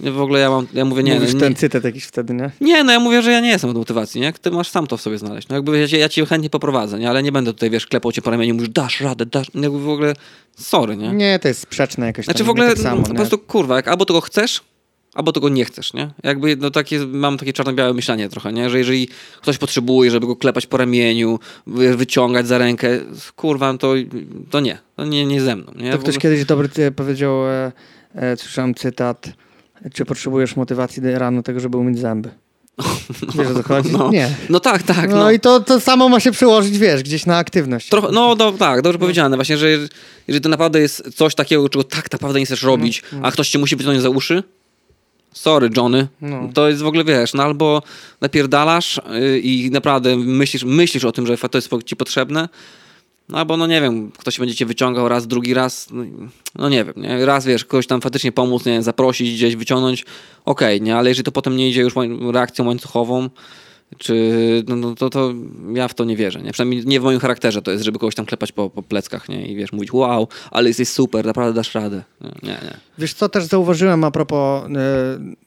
Speaker 2: w ogóle ja mam, ja mówię, nie.
Speaker 1: Mówisz
Speaker 2: nie,
Speaker 1: ten cytat jakiś wtedy, nie?
Speaker 2: Nie, no ja mówię, że ja nie jestem od motywacji, nie? Ty masz sam to w sobie znaleźć. No jakby ja, ja ci chętnie poprowadzę, nie? Ale nie będę tutaj, wiesz, klepał cię po ramieniu, mówisz, dasz radę, dasz, jakby w ogóle, sorry, nie?
Speaker 1: Nie, to jest sprzeczne jakoś
Speaker 2: Znaczy w ogóle, tak samo, po prostu, kurwa, jak albo tego chcesz, albo tego nie chcesz, nie? Jakby, no takie, mam takie czarno-białe myślenie trochę, nie? Że jeżeli ktoś potrzebuje, żeby go klepać po ramieniu, wyciągać za rękę, kurwa, to, to nie, to nie, nie ze mną, nie?
Speaker 1: To ktoś ogóle... kiedyś dobry powiedział, e, e, słyszałem cytat, czy potrzebujesz motywacji rano tego, żeby umyć zęby? Wiesz o co chodzi?
Speaker 2: No,
Speaker 1: nie.
Speaker 2: No tak, tak.
Speaker 1: No, no, i to, to samo ma się przyłożyć, wiesz, gdzieś na aktywność.
Speaker 2: Trochę, no, no tak, dobrze no. powiedziane. Właśnie, że jeżeli to naprawdę jest coś takiego, czego tak naprawdę nie chcesz robić, no, a ktoś cię musi wyciągnąć za uszy, sorry Johnny, no. to jest w ogóle, wiesz, no albo napierdalasz yy, i naprawdę myślisz, myślisz o tym, że to jest ci potrzebne, no albo no nie wiem, ktoś będzie cię wyciągał raz, drugi raz, no, no nie wiem, nie? raz wiesz, kogoś tam faktycznie pomóc, nie zaprosić, gdzieś wyciągnąć, okej, okay, nie, ale jeżeli to potem nie idzie już reakcją łańcuchową, czy no, no, to, to ja w to nie wierzę. Nie? Przynajmniej nie w moim charakterze to jest, żeby kogoś tam klepać po, po pleckach nie? i wiesz, mówić wow, ale jesteś super, naprawdę dasz radę. Nie, nie.
Speaker 1: Wiesz co też zauważyłem a propos y,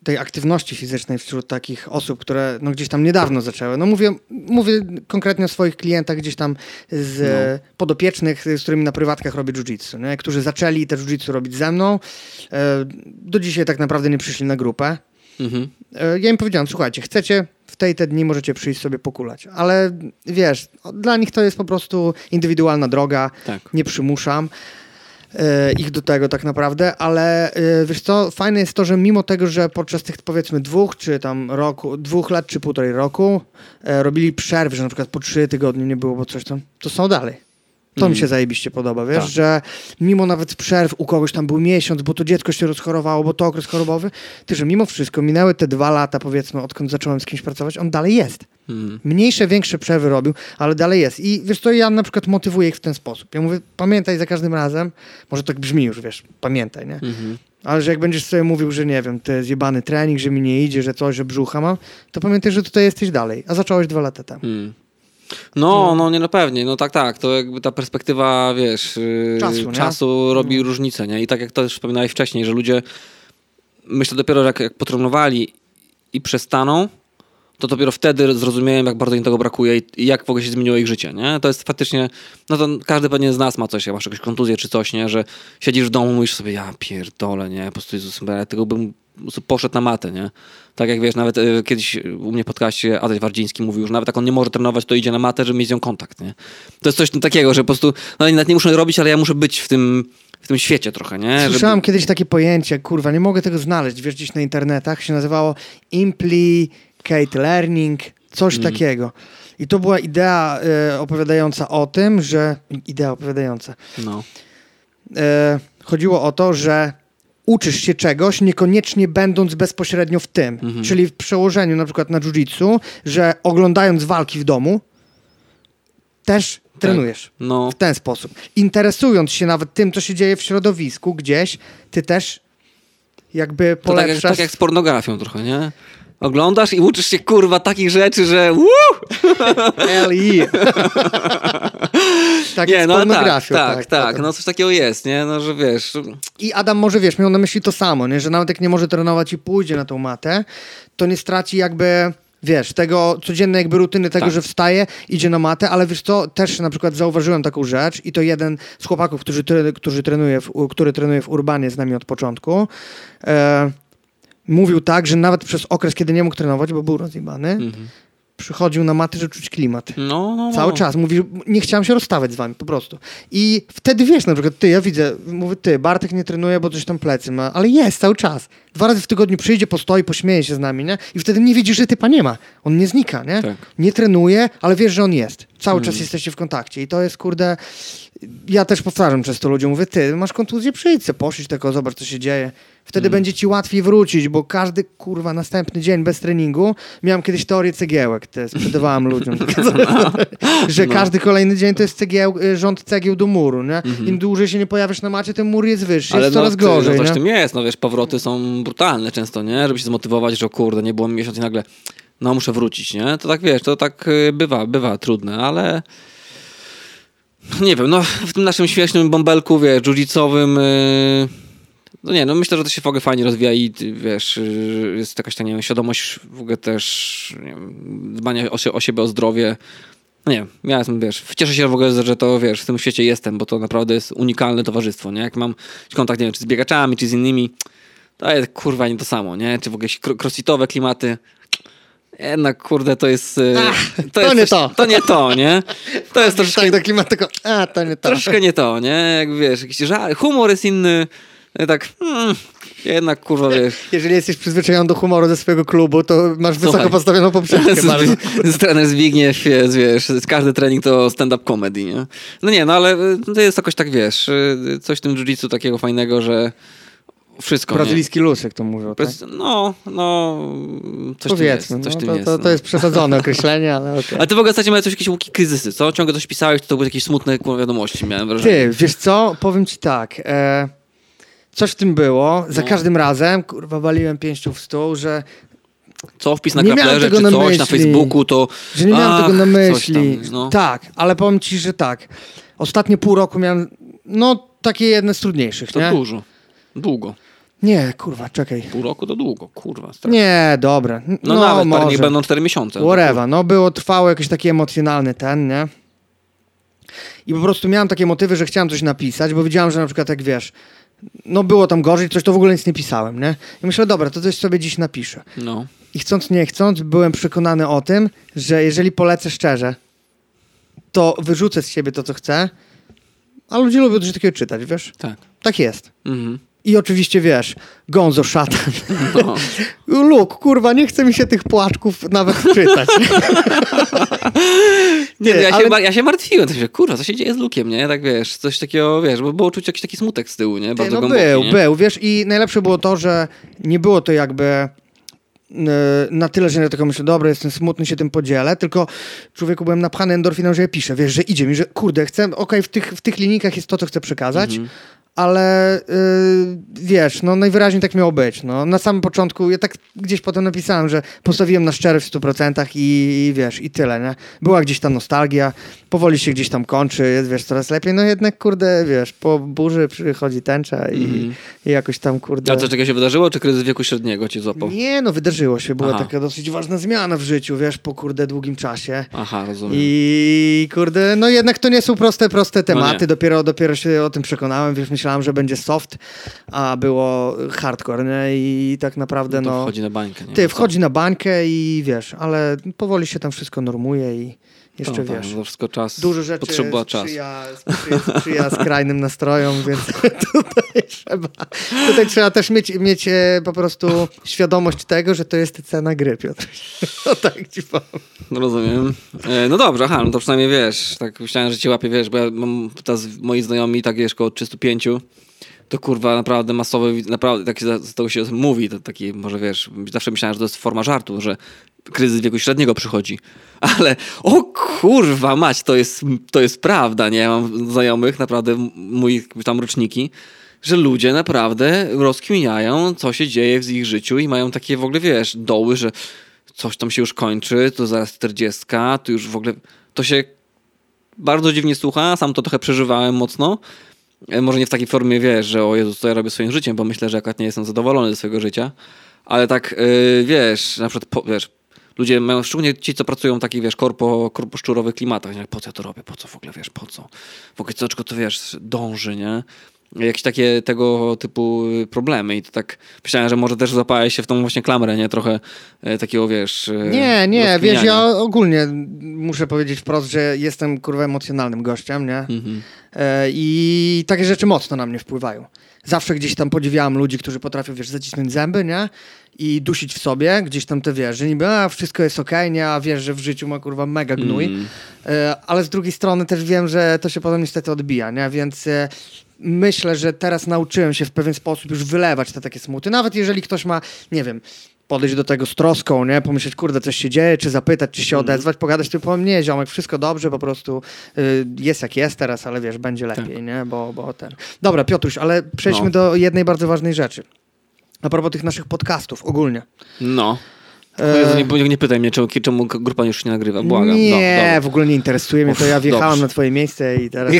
Speaker 1: tej aktywności fizycznej wśród takich osób, które no, gdzieś tam niedawno zaczęły. No mówię, mówię konkretnie o swoich klientach gdzieś tam z no. podopiecznych, z którymi na prywatkach robię jiu-jitsu, którzy zaczęli te jiu-jitsu robić ze mną. Y, do dzisiaj tak naprawdę nie przyszli na grupę. Mhm. Y, ja im powiedziałem, słuchajcie, chcecie w tej te dni możecie przyjść sobie pokulać. Ale wiesz, dla nich to jest po prostu indywidualna droga, tak. nie przymuszam. e, ich do tego tak naprawdę, ale e, wiesz co, fajne jest to, że mimo tego, że podczas tych powiedzmy dwóch, czy tam roku, dwóch lat, czy półtorej roku e, robili przerwy, że na przykład po trzy tygodnie nie było, bo coś tam, to są dalej. To mi
Speaker 2: Mhm.
Speaker 1: się zajebiście podoba, wiesz,
Speaker 2: Tak.
Speaker 1: że mimo nawet przerw u kogoś tam był miesiąc, bo to dziecko się rozchorowało, bo to okres chorobowy, ty, że mimo wszystko minęły te dwa lata, powiedzmy, odkąd zacząłem z kimś pracować, on dalej jest.
Speaker 2: Mm.
Speaker 1: Mniejsze, większe przerwy robił, ale dalej jest. I wiesz co, ja na przykład motywuję ich w ten sposób. Ja mówię, pamiętaj za każdym razem, może tak brzmi już, wiesz, pamiętaj, nie?
Speaker 2: Mhm.
Speaker 1: Ale że jak będziesz sobie mówił, że nie wiem, to jest jebany trening, że mi nie idzie, że coś, że brzucha mam, to pamiętaj, że tutaj jesteś dalej. A zacząłeś dwa lata temu.
Speaker 2: Mm. No, no nie no pewnie, no tak, tak, to jakby ta perspektywa, wiesz, yy,
Speaker 1: Czasu,
Speaker 2: czasu robi różnicę, nie? I tak jak to też wspominałeś wcześniej, że ludzie, myślę dopiero, jak, jak potrenowali i przestaną, to dopiero wtedy zrozumiałem, jak bardzo im tego brakuje i, jak w ogóle się zmieniło ich życie, nie? To jest faktycznie, no to każdy pewnie z nas ma coś, jak masz jakąś kontuzję czy coś, nie? Że siedzisz w domu, mówisz sobie, ja pierdolę, nie? Po prostu Jezus, ja tego bym poszedł na matę, nie? Tak jak wiesz, nawet y, kiedyś u mnie w podcaście Adaś Wardziński mówił, że nawet jak on nie może trenować, to idzie na matę, żeby mieć z nią kontakt, nie? To jest coś takiego, że po prostu, no nawet nie muszę robić, ale ja muszę być w tym, w tym świecie trochę, nie?
Speaker 1: Słyszałem kiedyś takie pojęcie, kurwa, nie mogę tego znaleźć, wiesz, gdzieś na internetach, się nazywało Implicate Learning, coś
Speaker 2: Mm.
Speaker 1: takiego. I to była idea e, opowiadająca o tym, że... Idea opowiadająca.
Speaker 2: No.
Speaker 1: E, chodziło o to, że uczysz się czegoś, niekoniecznie będąc bezpośrednio w tym.
Speaker 2: Mhm.
Speaker 1: Czyli w przełożeniu na przykład na jiu-jitsu, że oglądając walki w domu, też trenujesz.
Speaker 2: No.
Speaker 1: W ten sposób. Interesując się nawet tym, co się dzieje w środowisku gdzieś, ty też jakby
Speaker 2: To tak jak,
Speaker 1: polepszasz...
Speaker 2: tak jak z pornografią trochę, nie? Oglądasz i uczysz się, kurwa, takich rzeczy, że!
Speaker 1: LI. tak
Speaker 2: nie, no tak,
Speaker 1: pornografią.
Speaker 2: tak, tak, no coś takiego jest, nie? No, że wiesz,
Speaker 1: I Adam może, wiesz, miał na myśli to samo, nie? że nawet jak nie może trenować i pójdzie na tą matę, to nie straci jakby, wiesz, tego codziennej jakby rutyny tego,
Speaker 2: Tak.
Speaker 1: że wstaje, idzie na matę, ale wiesz co, też na przykład zauważyłem taką rzecz i to jeden z chłopaków, którzy trenuje w, który trenuje w Urbanie z nami od początku, e, mówił tak, że nawet przez okres, kiedy nie mógł trenować, bo był rozjebany,
Speaker 2: mhm.
Speaker 1: przychodził na matę, żeby czuć klimat.
Speaker 2: no, no, no.
Speaker 1: Cały czas. Mówi, że nie chciałem się rozstawać z wami, po prostu. I wtedy wiesz, na przykład ty, ja widzę, mówię, ty, Bartek nie trenuje, bo coś tam plecy ma, ale jest cały czas. Dwa razy w tygodniu przyjdzie, postoi, pośmieje się z nami, nie? I wtedy nie widzisz, że typa nie ma. On nie znika, nie?
Speaker 2: Tak.
Speaker 1: Nie trenuje, ale wiesz, że on jest. Cały
Speaker 2: Mm.
Speaker 1: czas jesteście w kontakcie i to jest, kurde... Ja też powtarzam często ludziom, mówię, ty, masz kontuzję, przyjdź se, poszedł tylko, zobacz, co się dzieje. Wtedy
Speaker 2: Mm.
Speaker 1: będzie ci łatwiej wrócić, bo każdy, kurwa, następny dzień bez treningu, miałem kiedyś teorię cegiełek, te sprzedawałem ludziom, że
Speaker 2: No.
Speaker 1: każdy kolejny dzień to jest cegieł, y, rząd cegieł do muru, nie? Im dłużej się nie pojawisz na macie, tym mur jest wyższy, jest coraz
Speaker 2: ty,
Speaker 1: gorzej,
Speaker 2: no coś
Speaker 1: nie?
Speaker 2: tym jest, no wiesz, powroty są brutalne często, nie? Żeby się zmotywować, że o kurde, nie było mi miesiąc i nagle, no muszę wrócić, nie? To tak, wiesz, to tak y, bywa, bywa trudne, ale nie wiem, no w tym naszym śmiesznym bąbelku, wiesz, dżudzicowym, y, no nie, no myślę, że to się w ogóle fajnie rozwija i wiesz, y, jest jakaś ta, nie wiem, świadomość w ogóle też, nie wiem, dbania o, o siebie, o zdrowie. No nie ja jestem, wiesz, cieszę się w ogóle, że to, wiesz, w tym świecie jestem, bo to naprawdę jest unikalne towarzystwo, nie? Jak mam kontakt, nie wiem, czy z biegaczami, czy z innymi, to jest, kurwa, nie to samo, nie? Czy w ogóle crossfitowe klimaty. Jednak, kurde, to jest... y,
Speaker 1: Ach,
Speaker 2: to, jest
Speaker 1: nie
Speaker 2: coś-
Speaker 1: to.
Speaker 2: To nie to, nie? To jest troszkę,
Speaker 1: Tak do klimatu, tylko, a, to nie to.
Speaker 2: troszkę nie to, nie? Jak wiesz, jakiś żal, humor jest inny, tak, hmm, jednak, kurwa, wiesz...
Speaker 1: Jeżeli jesteś przyzwyczajony do humoru ze swojego klubu, to masz wysoko
Speaker 2: Słuchaj.
Speaker 1: postawioną poprzeczkę.
Speaker 2: Z, z trener Zbigniew jest, wiesz, każdy trening to stand-up comedy, nie? No nie, no ale y, to jest jakoś tak, wiesz, coś w tym jiu-jitsu takiego fajnego, że wszystko, nie?
Speaker 1: Brazylijski lusek to mówią, tak?
Speaker 2: No, no, coś
Speaker 1: Powiedzmy,
Speaker 2: jest, coś
Speaker 1: no, to,
Speaker 2: jest.
Speaker 1: to,
Speaker 2: no.
Speaker 1: to jest przesadzone określenie, ale okej.
Speaker 2: Ale ty w ogóle ostatnio miałeś jakieś łuki kryzysy, co? Ciągle coś pisałeś, to były jakieś smutne wiadomości, miałem wrażenie.
Speaker 1: Ty, wiesz co? Powiem ci tak. E, coś w tym było. Za
Speaker 2: No.
Speaker 1: każdym razem, kurwa, waliłem pięścią w stół, że,
Speaker 2: Co, wpis na
Speaker 1: Nie
Speaker 2: kaplerze, czy
Speaker 1: na
Speaker 2: coś na
Speaker 1: myśli.
Speaker 2: Facebooku, to...
Speaker 1: że nie miałem
Speaker 2: Ach,
Speaker 1: tego na myśli.
Speaker 2: tam, no.
Speaker 1: Tak, ale powiem ci, że tak. Ostatnie pół roku miałem, no, takie jedne z trudniejszych,
Speaker 2: To
Speaker 1: nie?
Speaker 2: dużo. Długo.
Speaker 1: Nie, kurwa, czekaj.
Speaker 2: Pół roku to długo, kurwa. strasznie.
Speaker 1: Nie, dobra.
Speaker 2: No,
Speaker 1: No,
Speaker 2: nawet,
Speaker 1: może.
Speaker 2: parę niech będą cztery miesiące. no
Speaker 1: Whatever. No było, trwało jakiś taki emocjonalny ten, nie? I po prostu miałem takie motywy, że chciałem coś napisać, bo widziałem, że na przykład jak wiesz, no było tam gorzej, coś to w ogóle nic nie pisałem, nie? I myślę, dobra, to coś sobie dziś napiszę.
Speaker 2: No.
Speaker 1: I chcąc, nie chcąc, byłem przekonany o tym, że jeżeli polecę szczerze, to wyrzucę z siebie to, co chcę, A ludzie lubią coś takiego czytać, wiesz?
Speaker 2: Tak.
Speaker 1: Tak jest.
Speaker 2: Mhm.
Speaker 1: I oczywiście wiesz, Gonzo szatan.
Speaker 2: No.
Speaker 1: Luk, kurwa, nie chce mi się tych płaczków nawet czytać.
Speaker 2: Nie,
Speaker 1: Nie,
Speaker 2: ja, się,
Speaker 1: ale-
Speaker 2: ma- ja się martwiłem, to się, kurwa, co się dzieje z Lukiem, nie? Tak wiesz, coś takiego, wiesz, bo było czuć jakiś taki smutek z tyłu, nie? Bardzo
Speaker 1: no
Speaker 2: głęboki,
Speaker 1: był,
Speaker 2: nie?
Speaker 1: był, wiesz, i najlepsze było to, że nie było to jakby e, na tyle, że ja tylko myślę, dobra, jestem smutny, się tym podzielę, tylko człowieku byłem napchany endorfiną, że ja piszę, wiesz, że idzie mi, że kurde, chcę, okej, w, tych, w tych linijkach jest to, co chcę przekazać,
Speaker 2: Mhm.
Speaker 1: Ale y, wiesz, no najwyraźniej tak miało być. No. Na samym początku, ja tak gdzieś potem napisałem, że postawiłem na szczerość w 100% i, i wiesz, i tyle, nie? Była gdzieś tam nostalgia, powoli się gdzieś tam kończy, jest, wiesz, coraz lepiej, no jednak, kurde, wiesz, po burzy przychodzi tęcza i,
Speaker 2: Mhm.
Speaker 1: i jakoś tam, kurde...
Speaker 2: A co, czego się wydarzyło, czy kryzys wieku średniego cię złapał?
Speaker 1: Nie, no wydarzyło się, była
Speaker 2: Aha.
Speaker 1: taka dosyć ważna zmiana w życiu, wiesz, po kurde długim czasie.
Speaker 2: Aha, rozumiem.
Speaker 1: I kurde, no jednak to nie są proste, proste
Speaker 2: No
Speaker 1: tematy.
Speaker 2: nie.
Speaker 1: dopiero, dopiero się o tym przekonałem, wiesz, myślałem, że będzie soft, a było hardcore, nie? I tak naprawdę,
Speaker 2: no
Speaker 1: no.
Speaker 2: wchodzi na bańkę, nie?
Speaker 1: Ty wchodzi na bańkę i wiesz, ale powoli się tam wszystko normuje i jeszcze
Speaker 2: No
Speaker 1: wiesz.
Speaker 2: to wszystko czas.
Speaker 1: Dużo rzeczy
Speaker 2: Potrzeba
Speaker 1: sprzyja, sprzyja, sprzyja skrajnym nastrojom, więc tutaj trzeba, tutaj trzeba też mieć, mieć e, po prostu świadomość tego, że to jest cena gry, Piotr. No tak ci powiem.
Speaker 2: No rozumiem. E, No dobrze, aha, no to przynajmniej wiesz, tak myślałem, że cię łapie, wiesz, bo ja mam teraz moi znajomi, tak wiesz, koło 305, to kurwa naprawdę masowy, naprawdę tak się z tego się mówi, to taki, może wiesz, zawsze myślałem, że to jest forma żartu, że kryzys wieku średniego przychodzi, ale o kurwa mać, to jest, to jest prawda, nie? Ja mam znajomych, naprawdę m- mój tam roczniki, że ludzie naprawdę rozkminiają, co się dzieje w ich życiu i mają takie w ogóle, wiesz, doły, że coś tam się już kończy, to zaraz 40, to już w ogóle, to się bardzo dziwnie słucha, sam to trochę przeżywałem mocno. E, Może nie w takiej formie, wiesz, że o Jezu, co ja robię swoim życiem, bo myślę, że akurat nie jestem zadowolony ze swojego życia, ale tak, yy, wiesz, na przykład, po, wiesz, ludzie mają, szczególnie ci, co pracują w takich, wiesz, korpo, korposzczurowych klimatach, nie? po co ja to robię, po co w ogóle, wiesz, po co? W ogóle co, czego to, wiesz, dąży, nie? Jakieś takie tego typu problemy i to tak myślałem, że może też złapałeś się w tą właśnie klamrę, nie? Trochę e, takiego, wiesz... e,
Speaker 1: Nie, nie, wiesz, ja ogólnie muszę powiedzieć wprost, że jestem kurwa emocjonalnym gościem, nie?
Speaker 2: Mhm.
Speaker 1: E, I takie rzeczy mocno na mnie wpływają. Zawsze gdzieś tam podziwiałem ludzi, którzy potrafią, wiesz, zacisnąć zęby, nie? I dusić w sobie, gdzieś tam te wiesz, że niby a, wszystko jest okej, nie? A wiesz, że w życiu ma kurwa mega gnój.
Speaker 2: Mm.
Speaker 1: E, ale z drugiej strony też wiem, że to się potem niestety odbija, nie? Więc e, myślę, że teraz nauczyłem się w pewien sposób już wylewać te takie smuty. Nawet jeżeli ktoś ma, nie wiem, podejść do tego z troską, nie? Pomyśleć, kurde, coś się dzieje, czy zapytać, czy się odezwać, pogadać, to powiem, nie, ziomek, wszystko dobrze, po prostu y, jest jak jest teraz, ale wiesz, będzie lepiej, nie? Bo, bo ten... Dobra, Piotruś, ale przejdźmy
Speaker 2: No.
Speaker 1: do jednej bardzo ważnej rzeczy. A propos tych naszych podcastów ogólnie.
Speaker 2: No.
Speaker 1: E,
Speaker 2: Jezu, nie, nie pytaj mnie, czemu, czemu grupa już nie nagrywa. Błagam.
Speaker 1: Nie,
Speaker 2: No,
Speaker 1: w ogóle nie interesuje mnie to. Ja wjechałem
Speaker 2: dobrze.
Speaker 1: na twoje miejsce i teraz...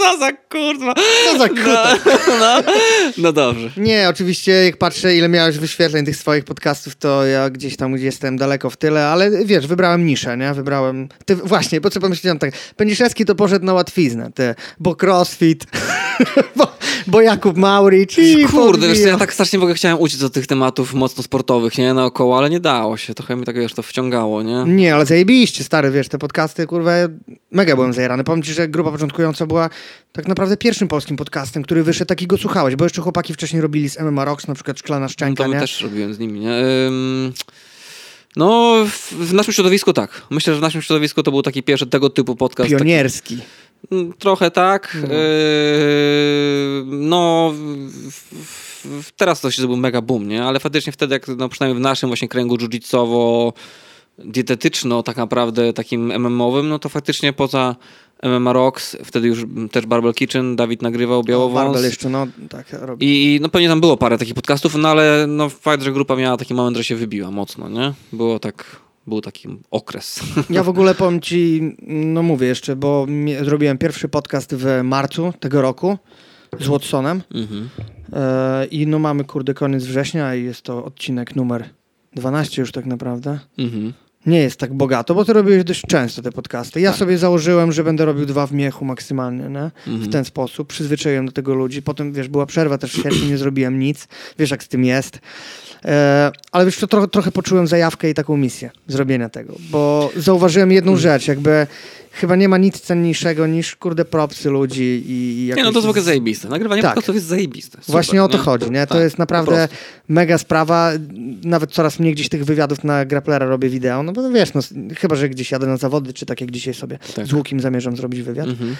Speaker 2: Co za kurwa.
Speaker 1: Co za kuta?
Speaker 2: No, no, no dobrze.
Speaker 1: Nie, oczywiście jak patrzę, ile miałeś wyświetleń tych swoich podcastów, to ja gdzieś tam gdzie jestem daleko w tyle, ale wiesz, wybrałem niszę, nie? Wybrałem... Ty, właśnie, po co pomyślałem tak, Pędziszewski to poszedł na łatwiznę, ty, bo crossfit, bo, bo Jakub Mauricz i
Speaker 2: Kurde, wiesz, ja tak strasznie w ogóle chciałem uciec od tych tematów mocno sportowych, nie, naokoło, ale nie dało się. Trochę mi tak, wiesz, to wciągało, nie?
Speaker 1: Nie, ale zajebiście, stary, wiesz, te podcasty, kurwa, mega byłem zajarany. Powiem ci, że grupa początkująca była tak naprawdę pierwszym polskim podcastem, który wyszedł, takiego słuchałeś, bo jeszcze chłopaki wcześniej robili z MMA Rocks, na przykład Szklana Szczęka,
Speaker 2: To my
Speaker 1: nie?
Speaker 2: też robiłem z nimi, nie? Ym, No, w, w naszym środowisku tak. Myślę, że w naszym środowisku to był taki pierwszy tego typu podcast. Taki,
Speaker 1: Pionierski.
Speaker 2: Mm, Trochę tak.
Speaker 1: No.
Speaker 2: Yy, No, teraz to się zrobił mega boom, nie? Ale faktycznie wtedy, jak no, przynajmniej w naszym właśnie kręgu jiu-jitsowo dietetyczno tak naprawdę takim MM-owym, no to faktycznie poza MMA Rocks, wtedy już też Barbell Kitchen, Dawid nagrywał Białowąs.
Speaker 1: Barbel jeszcze, no, tak robi.
Speaker 2: I, I no pewnie tam było parę takich podcastów, no ale no fakt, że grupa miała taki moment, że się wybiła mocno, nie? Było tak, był taki okres.
Speaker 1: Ja w ogóle powiem ci, no mówię jeszcze, bo zrobiłem pierwszy podcast w marcu tego roku z Watsonem
Speaker 2: mhm.
Speaker 1: e, i no mamy, kurde, koniec września i jest to odcinek numer 12 już tak naprawdę.
Speaker 2: Mhm.
Speaker 1: Nie jest tak bogato, bo ty robiłeś dość często te podcasty. Ja tak. sobie założyłem, że będę robił dwa w miechu maksymalnie, nie? Mhm. w ten sposób. Przyzwyczaiłem do tego ludzi. Potem, wiesz, była przerwa też w sierpniu, nie zrobiłem nic. Wiesz, jak z tym jest. E, ale wiesz, to trochę, trochę poczułem zajawkę i taką misję zrobienia tego, bo zauważyłem jedną mhm. rzecz, jakby chyba nie ma nic cenniejszego niż, kurde, propsy ludzi i...
Speaker 2: Jakoś... Nie, no to jest w ogóle zajebiste. Nagrywanie tak. podcastów jest zajebiste. Super,
Speaker 1: Właśnie o to nie? chodzi, nie? To tak, jest naprawdę mega sprawa. Nawet coraz mniej gdzieś tych wywiadów na Grapplera robię wideo, no bo wiesz, no, chyba, że gdzieś jadę na zawody, czy tak jak dzisiaj sobie tak. z Łukim zamierzam zrobić wywiad. Mhm.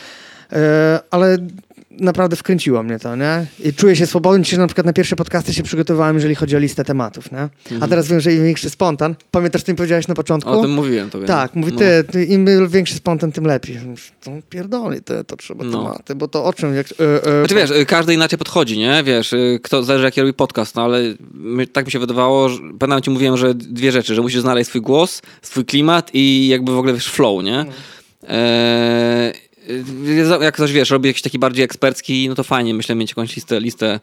Speaker 1: E, ale naprawdę wkręciło mnie to, nie? I czuję się swobodny. Dzisiaj na przykład na pierwsze podcasty się przygotowałem, jeżeli chodzi o listę tematów, nie? Mhm. A teraz wiem, że im większy spontan. Pamiętasz, co mi powiedziałeś na początku?
Speaker 2: O tym mówiłem. To
Speaker 1: tak, mówi, ty, ty, im większy spontan, tym lepiej. To pierdolę, to, to trzeba no. tematy, bo to o czym... Jak,
Speaker 2: e, e, znaczy wiesz, każdy inaczej podchodzi, nie? Wiesz, y, kto, zależy jaki robi podcast, no ale my, tak mi się wydawało, że, pamiętam ci mówiłem, że dwie rzeczy, że musisz znaleźć swój głos, swój klimat i jakby w ogóle wiesz, flow, nie? No. Eee, jak ktoś wiesz, robi jakiś taki bardziej ekspercki, no to fajnie, myślę, mieć jakąś listę, listę,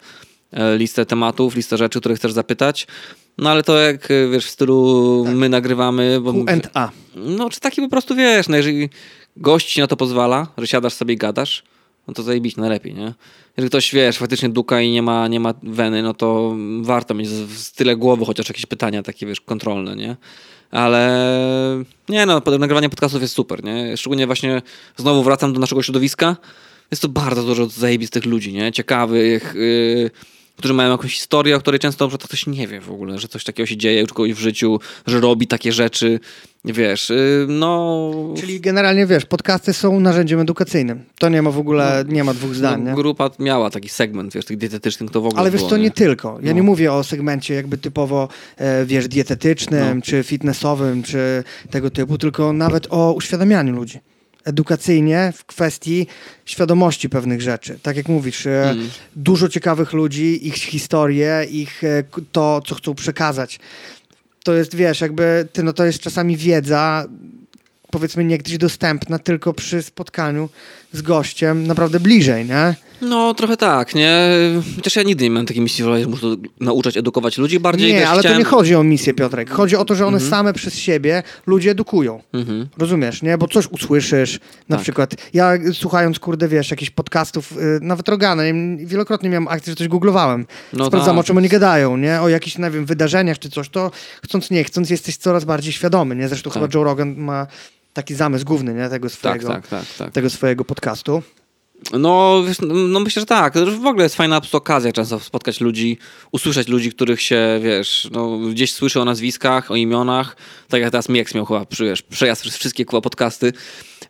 Speaker 2: e, listę tematów, listę rzeczy, które chcesz zapytać. No ale to jak, wiesz, w stylu tak. my nagrywamy... Bo,
Speaker 1: Q&A.
Speaker 2: No, czy taki po prostu, wiesz, no jeżeli gość ci na to pozwala, że siadasz sobie i gadasz, no to zajebić najlepiej, nie? Jeżeli ktoś, wiesz, faktycznie duka i nie ma, nie ma weny, no to warto mieć z tyle głowy chociaż jakieś pytania takie, wiesz, kontrolne, nie? Ale nie no, nagrywanie podcastów jest super, nie? Szczególnie właśnie znowu wracam do naszego środowiska. Jest to bardzo dużo zajebistych ludzi, nie? Ciekawych, yy, którzy mają jakąś historię, o której często ktoś nie wie w ogóle, że coś takiego się dzieje u w życiu, że robi takie rzeczy. Wiesz, y, no...
Speaker 1: Czyli generalnie, wiesz, podcasty są narzędziem edukacyjnym. To nie ma w ogóle, no, nie ma dwóch zdań, no,
Speaker 2: Grupa miała taki segment, wiesz, tych dietetycznych, to w ogóle
Speaker 1: Ale wiesz,
Speaker 2: było,
Speaker 1: to nie, nie tylko. Ja no. nie mówię o segmencie jakby typowo, e, wiesz, dietetycznym, no. czy fitnessowym, czy tego typu, tylko nawet o uświadamianiu ludzi edukacyjnie w kwestii świadomości pewnych rzeczy. Tak jak mówisz, mm. dużo ciekawych ludzi, ich historie, ich e, to, co chcą przekazać. To jest, wiesz, jakby, ty, no to jest czasami wiedza, powiedzmy nie gdzieś dostępna, tylko przy spotkaniu z gościem naprawdę bliżej, nie?
Speaker 2: No, trochę tak, nie? Chociaż ja nigdy nie miałem takiej misji, że muszę nauczać, edukować ludzi. Bardziej
Speaker 1: nie, ale
Speaker 2: chciałem...
Speaker 1: to nie chodzi o misję, Piotrek. Chodzi o to, że one mm -hmm. same przez siebie ludzie edukują. Mm -hmm. Rozumiesz, nie? Bo coś usłyszysz, na tak. przykład ja słuchając, kurde, wiesz, jakichś podcastów, yy, nawet Rogana, wielokrotnie miałem akcję, że coś googlowałem. No Sprawdzam, tak. o czym oni gadają, nie? O jakichś, nie wiem, wydarzeniach czy coś, to chcąc nie chcąc jesteś coraz bardziej świadomy, nie? Zresztą tak. chyba Joe Rogan ma taki zamysł główny, nie? Tego tak, swojego, tak, tak, tak, tego swojego podcastu.
Speaker 2: No, wiesz, no myślę, że tak. W ogóle jest fajna okazja często spotkać ludzi, usłyszeć ludzi, których się, wiesz, no, gdzieś słyszy o nazwiskach, o imionach. Tak jak teraz Mieks miał chyba wiesz, przejazd przez wszystkie chyba podcasty.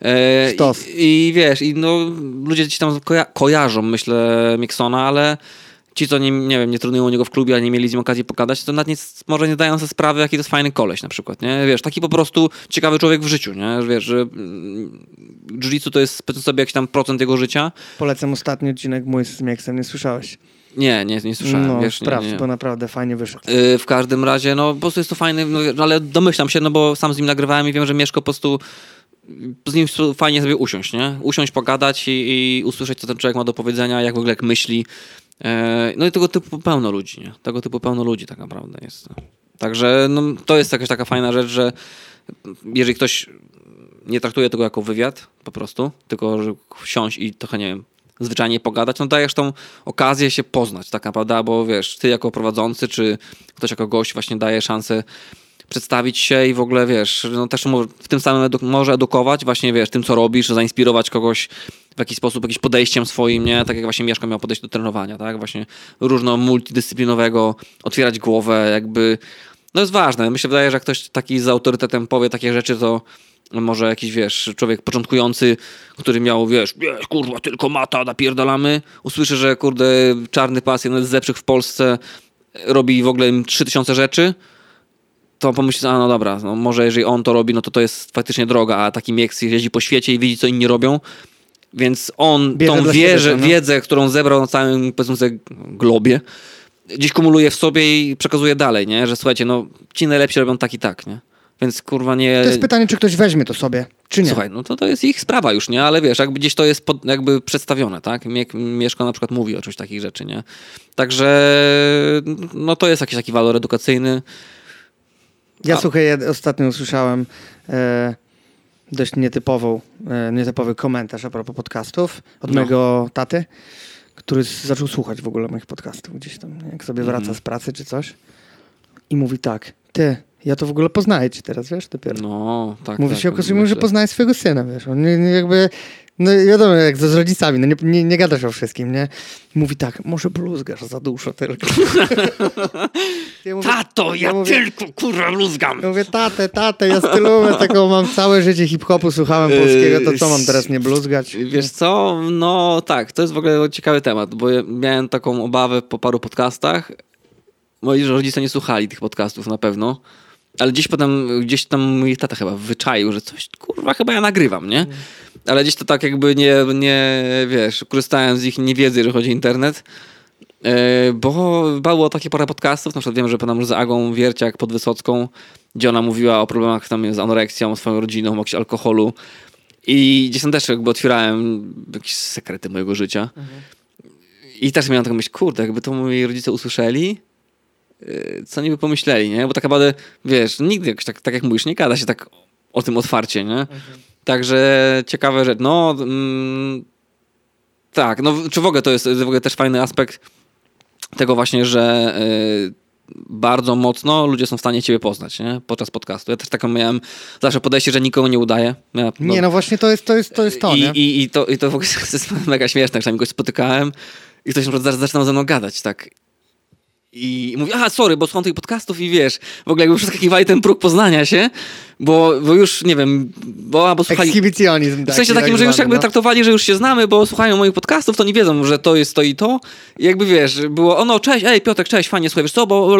Speaker 1: E,
Speaker 2: i, I, wiesz, i no, ludzie ci tam koja kojarzą, myślę, Mieksona, ale ci, co nie, nie wiem, nie trenują u niego w klubie, a nie mieli z nim okazji pokazać, to nawet nie, może nie dają sobie sprawy, jaki to jest fajny koleś na przykład, nie? Wiesz, taki po prostu ciekawy człowiek w życiu, nie? Wiesz, że mm, jiu-jitsu to jest, powiedzmy sobie, jakiś tam procent jego życia.
Speaker 1: Polecam ostatni odcinek mój z Mieksem, nie słyszałeś?
Speaker 2: Nie, nie, nie słyszałem.
Speaker 1: No,
Speaker 2: wiesz,
Speaker 1: sprawdź,
Speaker 2: nie, nie.
Speaker 1: bo naprawdę fajnie wyszło.
Speaker 2: Yy, w każdym razie, no po prostu jest to fajny, no, ale domyślam się, no bo sam z nim nagrywałem i wiem, że Mieszko po prostu z nim fajnie sobie usiąść, nie? Usiąść, pogadać i, i usłyszeć, co ten człowiek ma do powiedzenia, jak w ogóle jak myśli. E, no i tego typu pełno ludzi, nie? Tego typu pełno ludzi tak naprawdę jest. Także no, to jest jakaś taka fajna rzecz, że jeżeli ktoś nie traktuje tego jako wywiad po prostu, tylko że wsiąść i trochę, nie wiem, zwyczajnie pogadać, no dajesz tą okazję się poznać tak naprawdę, bo wiesz, ty jako prowadzący, czy ktoś jako gość właśnie daje szansę przedstawić się i w ogóle, wiesz, no też w tym samym edu może edukować właśnie, wiesz, tym, co robisz, zainspirować kogoś w jakiś sposób, jakimś podejściem swoim, nie? Tak jak właśnie Mieszka miał podejść do trenowania, tak? Właśnie różno multidyscyplinowego, otwierać głowę, jakby... No jest ważne. Mi się wydaje, że jak ktoś taki z autorytetem powie takie rzeczy, to może jakiś, wiesz, człowiek początkujący, który miał, wiesz, wiesz, kurwa, tylko mata, napierdalamy, usłyszy, że, kurde, czarny pas, jeden z lepszych w Polsce, robi w ogóle 3000 rzeczy, to pomyśli, a no dobra, no może jeżeli on to robi, no to to jest faktycznie droga, a taki Mieks jeździ po świecie i widzi, co inni robią, więc on Bierze tą wieżę, siebie, no. wiedzę, którą zebrał na całym, powiedzmy globie, gdzieś kumuluje w sobie i przekazuje dalej, nie? Że słuchajcie, no ci najlepsi robią tak i tak, nie? Więc kurwa nie...
Speaker 1: To jest pytanie, czy ktoś weźmie to sobie, czy nie.
Speaker 2: Słuchaj, no to, to jest ich sprawa już, nie? Ale wiesz, jakby gdzieś to jest pod, jakby przedstawione, tak? Mieszko na przykład mówi o czymś takich rzeczy, nie? Także no to jest jakiś taki walor edukacyjny.
Speaker 1: Ja
Speaker 2: A-
Speaker 1: słuchaj, ja ostatnio usłyszałem e, dość nietypową, e, nietypowy komentarz a propos podcastów od
Speaker 2: No.
Speaker 1: mojego taty, który zaczął słuchać w ogóle moich podcastów gdzieś tam, jak sobie wraca
Speaker 2: Mhm.
Speaker 1: z pracy czy coś. I mówi tak, ty, ja to w ogóle poznaję cię teraz, wiesz, dopiero.
Speaker 2: No, tak.
Speaker 1: mówi
Speaker 2: tak,
Speaker 1: się, okazuje, że poznaje swojego syna, wiesz. On nie, nie jakby, no wiadomo, jak z rodzicami, no nie, nie, nie gadasz o wszystkim, nie? Mówi tak, może bluzgasz za dużo tylko. ja mówię,
Speaker 2: Tato, ja,
Speaker 1: ja mówię-
Speaker 2: tylko kurwa luzgam.
Speaker 1: ja mówię, tatę, tatę, ja stylówę taką mam całe życie hip-hopu, słuchałem polskiego, to co mam teraz nie bluzgać?
Speaker 2: Wiesz co, no tak, to jest w ogóle ciekawy temat, bo ja miałem taką obawę po paru podcastach. Moi rodzice nie słuchali tych podcastów na pewno, ale gdzieś potem, gdzieś tam mój tata chyba wyczaił, że coś, kurwa, chyba ja nagrywam, nie? Ale gdzieś to tak jakby nie, nie wiesz, korzystałem z ich niewiedzy, jeżeli chodzi o internet. E, Bo było takie parę podcastów, na przykład wiem, że pan z Agą Wierciak pod Wysocką, gdzie ona mówiła o problemach tam z anoreksją, swoją rodziną, o jakimś alkoholu. I gdzieś tam też jakby otwierałem jakieś sekrety mojego życia. I też miałem taką myśl, kurde, jakby to moi rodzice usłyszeli, co niby pomyśleli, nie? Bo tak naprawdę, wiesz, nigdy jakoś tak, tak jak mówisz, nie gada się tak o tym otwarcie, nie? Także ciekawe rzecz. No, mm, tak, no czy w ogóle to jest w ogóle też fajny aspekt tego właśnie, że yy, bardzo mocno ludzie są w stanie ciebie poznać, nie? Podczas podcastu. Ja też taką miałem zawsze podejście, że nikogo nie udaję. Ja,
Speaker 1: Nie, no właśnie to jest to, jest, to, jest to
Speaker 2: i,
Speaker 1: nie?
Speaker 2: I, i, to, I to w ogóle jest mega śmieszne, jak goś spotykałem i ktoś na przykład zac- zaczynał ze mną gadać, tak. I mówi, aha, sorry, bo słucham tych podcastów i wiesz, w ogóle jakby przeskakiwali ten próg poznania się, bo, bo już, nie wiem, bo albo słuchali...
Speaker 1: Ekshibicjonizm
Speaker 2: W sensie takim, że już jakby
Speaker 1: no.
Speaker 2: traktowali, że już się znamy, bo słuchają moich podcastów, to nie wiedzą, że to jest to i to. I jakby wiesz, było, o no, cześć, ej, Piotrek, cześć, fajnie, słuchaj, wiesz co, bo...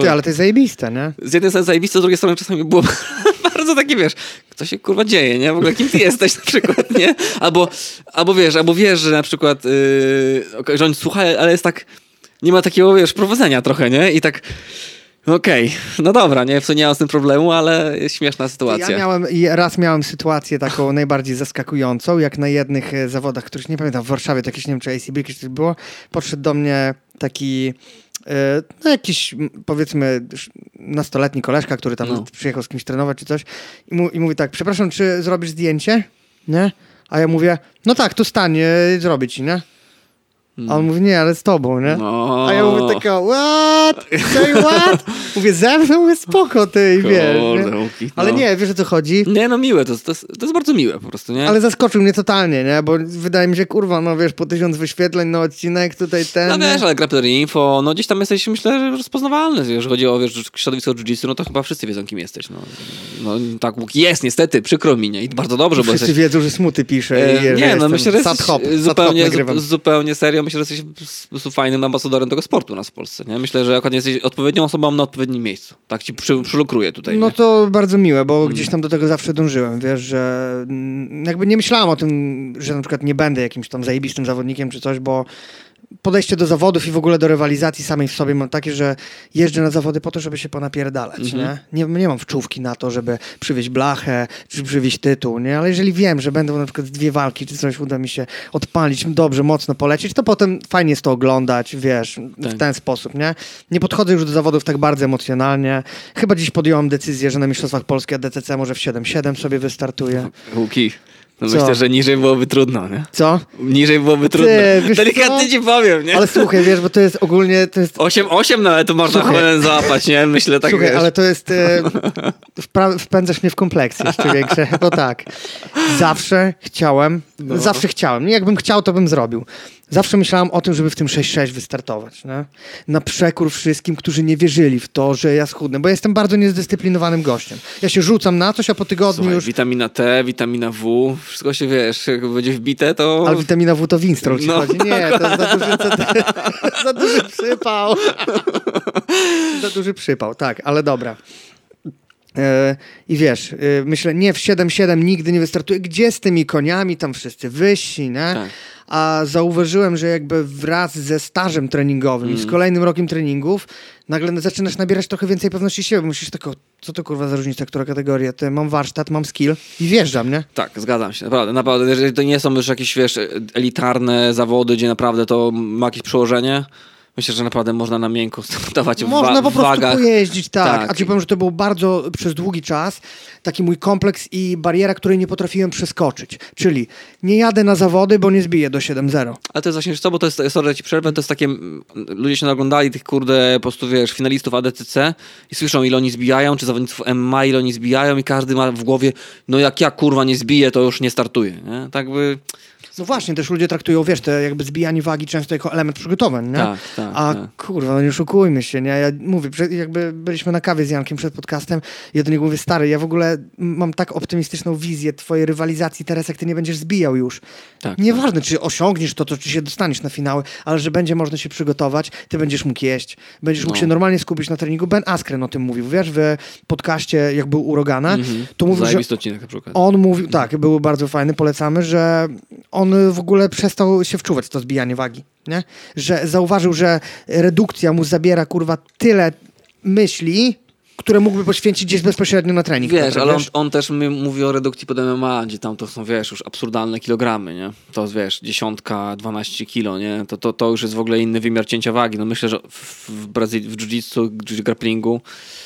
Speaker 1: Ty, ale to jest zajebiste, nie?
Speaker 2: Z jednej strony zajebiste, z drugiej strony czasami było bardzo takie, wiesz, co się kurwa dzieje, nie? W ogóle kim ty jesteś na przykład, nie? Albo, albo wiesz, albo wiesz, że na przykład, yy, że oni słuchają, ale jest tak, nie ma takiego, wiesz, prowadzenia trochę, nie? I tak, okej, no dobra, nie? W co nie mam z tym problemu, ale śmieszna sytuacja.
Speaker 1: Ja miałem, raz miałem sytuację taką najbardziej zaskakującą, jak na jednych e, zawodach, których nie pamiętam, w Warszawie, to jakieś, nie wiem, czy ACB, czy coś było, podszedł do mnie taki, e, no jakiś, powiedzmy, nastoletni koleżka, który tam
Speaker 2: No.
Speaker 1: przyjechał z kimś trenować, czy coś, i, mu, i mówi tak, przepraszam, czy zrobisz zdjęcie? Nie? A ja mówię, no tak, tu stań, e, zrobię A on mówi, nie, ale z tobą, nie?
Speaker 2: No.
Speaker 1: A ja mówię taka, what? Say what? Mówię, ze mną? Mówię, spoko, ty, i wiesz.
Speaker 2: Kurde,
Speaker 1: Nie?
Speaker 2: Łuki,
Speaker 1: Ale
Speaker 2: no.
Speaker 1: nie, wiesz o co chodzi?
Speaker 2: Nie, no miłe, to, jest- to, to jest bardzo miłe po prostu, nie?
Speaker 1: Ale zaskoczył mnie totalnie, nie? Bo wydaje mi się, kurwa, no wiesz, po tysiąc wyświetleń na odcinek, tutaj ten...
Speaker 2: No wiesz, ale Grappler Info, no gdzieś tam jesteś, myślę, że rozpoznawalny. Jeżeli chodzi o wiesz, środowisko jiu-jitsu, no to chyba wszyscy wiedzą, kim jesteś. No, no tak, Łuk jest niestety, przykro mi, nie? I bardzo dobrze, bo
Speaker 1: Wszyscy
Speaker 2: jesteś...
Speaker 1: wiedzą, że smuty pisze
Speaker 2: E, nie, no myślę, że zupełnie, zupełnie serio. Myślę, że jesteś fajnym ambasadorem tego sportu nas w Polsce. Nie? Myślę, że akurat jesteś odpowiednią osobą na odpowiednim miejscu. Tak ci przy, tutaj.
Speaker 1: No
Speaker 2: nie?
Speaker 1: to bardzo miłe, bo
Speaker 2: Mm.
Speaker 1: gdzieś tam do tego zawsze dążyłem, wiesz, że jakby nie myślałem o tym, że na przykład nie będę jakimś tam zajebistym zawodnikiem czy coś, bo podejście do zawodów i w ogóle do rywalizacji samej w sobie mam takie, że jeżdżę na zawody po to, żeby się ponapierdalać,
Speaker 2: Mhm.
Speaker 1: nie? nie? Nie mam wczówki na to, żeby przywieźć blachę, czy przywieźć tytuł, nie? Ale jeżeli wiem, że będą na przykład dwie walki, czy coś uda mi się odpalić, dobrze, mocno polecieć, to potem fajnie jest to oglądać, wiesz, w
Speaker 2: Tak.
Speaker 1: ten sposób, nie? Nie podchodzę już do zawodów tak bardzo emocjonalnie. Chyba dziś podjąłem decyzję, że na Mistrzostwach Polski ADCC może w 7-7 sobie wystartuję.
Speaker 2: Łuki, no
Speaker 1: Co?
Speaker 2: myślę, że niżej byłoby trudno, nie?
Speaker 1: Co?
Speaker 2: Niżej byłoby trudno.
Speaker 1: wiesz
Speaker 2: Delikatnie
Speaker 1: co?
Speaker 2: ci powiem, nie?
Speaker 1: Ale słuchaj, wiesz, bo to jest ogólnie, to jest
Speaker 2: 8-8 nawet to można
Speaker 1: Słuchaj.
Speaker 2: załapać, nie? Myślę tak,
Speaker 1: Słuchaj,
Speaker 2: wiesz.
Speaker 1: ale to jest. E, wpra- wpędzasz mnie w kompleksy jeszcze większe, bo tak. Zawsze chciałem,
Speaker 2: No.
Speaker 1: zawsze chciałem. Nie jakbym chciał, to bym zrobił. Zawsze myślałem o tym, żeby w tym 6-6 wystartować. Nie? Na przekór wszystkim, którzy nie wierzyli w to, że ja schudnę, bo jestem bardzo niezdyscyplinowanym gościem. Ja się rzucam na coś, a po tygodniu
Speaker 2: Słuchaj,
Speaker 1: już.
Speaker 2: witamina T, witamina W, wszystko się wiesz, jak będzie wbite, to...
Speaker 1: Ale witamina W to Winstrol ci
Speaker 2: No,
Speaker 1: chodzi. Nie, to za duży, za duży przypał. za duży przypał, tak, ale dobra. E, I wiesz, e, myślę, nie, w 7-7 nigdy nie wystartuje. Gdzie z tymi koniami? Tam wszyscy wyżsi, nie?
Speaker 2: Tak.
Speaker 1: A zauważyłem, że jakby wraz ze stażem treningowym
Speaker 2: Mm.
Speaker 1: i z kolejnym rokiem treningów nagle zaczynasz nabierać trochę więcej pewności siebie. Musisz tylko, co to kurwa za różnica, która kategoria? Ty, mam warsztat, mam skill i wjeżdżam, nie?
Speaker 2: Tak, zgadzam się. Naprawdę, naprawdę. Jeżeli to nie są już jakieś, wiesz, elitarne zawody, gdzie naprawdę to ma jakieś przełożenie, Myślę, że naprawdę można na miękko startować w
Speaker 1: Można po prostu
Speaker 2: wagach.
Speaker 1: pojeździć, tak.
Speaker 2: Tak.
Speaker 1: A ci powiem, że to był bardzo przez długi czas taki mój kompleks i bariera, której nie potrafiłem przeskoczyć. Czyli nie jadę na zawody, bo nie zbiję do 7-0.
Speaker 2: Ale to jest właśnie, co, bo to jest, sorry, ci przerwę, to jest takie, mm, ludzie się naglądali tych, kurde, po prostu, wiesz, finalistów ADCC i słyszą, ile oni zbijają, czy zawodników MMA, ile oni zbijają i każdy ma w głowie, no jak ja, kurwa, nie zbiję, to już nie startuję, nie? Tak by,
Speaker 1: No właśnie, też ludzie traktują, wiesz, te jakby zbijanie wagi często jako element przygotowań, nie?
Speaker 2: Tak, tak,
Speaker 1: A
Speaker 2: tak.
Speaker 1: kurwa, no nie oszukujmy się, nie? Ja mówię, jakby byliśmy na kawie z Jankiem przed podcastem, ja do niego mówię, stary, ja w ogóle mam tak optymistyczną wizję twojej rywalizacji teraz, jak ty nie będziesz zbijał już.
Speaker 2: tak.
Speaker 1: Nieważne, czy osiągniesz to, to, czy się dostaniesz na finały, ale że będzie można się przygotować, ty będziesz mógł jeść, będziesz mógł
Speaker 2: No.
Speaker 1: się normalnie skupić na treningu. Ben Askren o tym mówił, wiesz, w podcaście, jak był u Rogana,
Speaker 2: Mhm.
Speaker 1: to mówił, że
Speaker 2: odcinek na przykład.
Speaker 1: on mówił, tak, był bardzo fajny, polecamy, że on w ogóle przestał się wczuwać to zbijanie wagi, nie? Że zauważył, że redukcja mu zabiera, kurwa, tyle myśli, które mógłby poświęcić gdzieś bezpośrednio na trening.
Speaker 2: Wiesz, ale on,
Speaker 1: wiesz?
Speaker 2: on też mi mówi o redukcji pod MMA, gdzie tam to są, wiesz, już absurdalne kilogramy, nie? To, wiesz, dziesiątka, 12 kilo, nie? To, to, to już jest w ogóle inny wymiar cięcia wagi. No myślę, że w, w Brazylii, w jiu-jitsu, jiu- grapplingu y,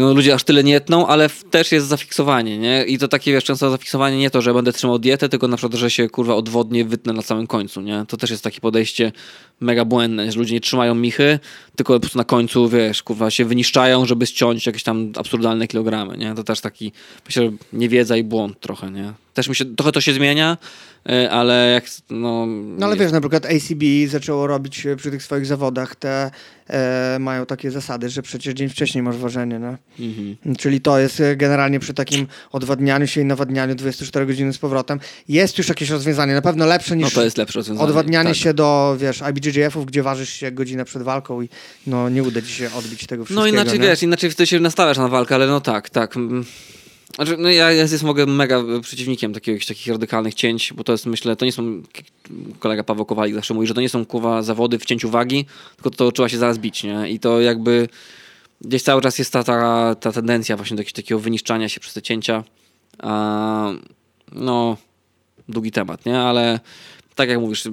Speaker 2: no ludzie aż tyle nie tną, ale też jest zafiksowanie, nie? I to takie, wiesz, często zafiksowanie nie to, że będę trzymał dietę, tylko na przykład, że się, kurwa, odwodnie wytnę na samym końcu, nie? To też jest takie podejście mega błędne, że ludzie nie trzymają michy, tylko po prostu na końcu, wiesz, kurwa, się wyniszczają, żeby ściąć jakieś tam absurdalne kilogramy, nie? To też taki, myślę, niewiedza i błąd trochę, nie? Też mi się, trochę to się zmienia, y, ale jak, no...
Speaker 1: No ale wiesz, na przykład ACB zaczęło robić e, przy tych swoich zawodach, te e, mają takie zasady, że przecież dzień wcześniej masz ważenie, no.
Speaker 2: Mhm.
Speaker 1: Czyli to jest e, generalnie przy takim odwadnianiu się i nawadnianiu 24 godziny z powrotem. Jest już jakieś rozwiązanie, na pewno lepsze niż
Speaker 2: No to jest lepsze rozwiązanie.
Speaker 1: odwadnianie
Speaker 2: tak.
Speaker 1: się do, wiesz, IBJJF-ów, gdzie ważysz się godzinę przed walką i no nie uda ci się odbić tego wszystkiego.
Speaker 2: No inaczej
Speaker 1: nie?
Speaker 2: wiesz, inaczej wtedy się nastawiasz na walkę, ale no tak, tak. Znaczy, no ja, ja jest mogę mega przeciwnikiem takich, takich radykalnych cięć, bo to jest, myślę, to nie są, kolega Paweł Kowalik zawsze mówi, że to nie są kuwa zawody w cięciu wagi, tylko to trzeba się zaraz bić, nie? I to jakby gdzieś cały czas jest ta, ta, ta tendencja właśnie do jakiegoś takiego wyniszczania się przez te cięcia. A, no, długi temat, nie? Ale tak jak mówisz,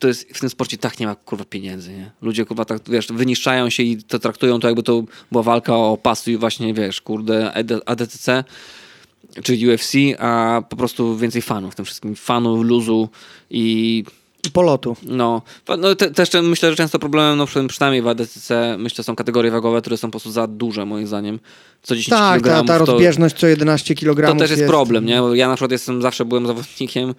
Speaker 2: to jest w tym sporcie tak nie ma kurwa pieniędzy, nie? Ludzie kurwa tak, wiesz, wyniszczają się i to traktują to jakby to była walka o pas i właśnie, wiesz, kurde, AD- ADCC czy UFC, a po prostu więcej fanów w tym wszystkim. Fanów, luzu i
Speaker 1: polotu.
Speaker 2: no, no te, też myślę, że często problemem, no przy- przynajmniej w ADCC, myślę, są kategorie wagowe, które są po prostu za duże moim zdaniem. Co 10
Speaker 1: Tak, ta,
Speaker 2: kg
Speaker 1: ta
Speaker 2: to,
Speaker 1: rozbieżność co 11 kg
Speaker 2: to też jest, problem, nie? Bo Ja na przykład jestem, zawsze byłem zawodnikiem, e,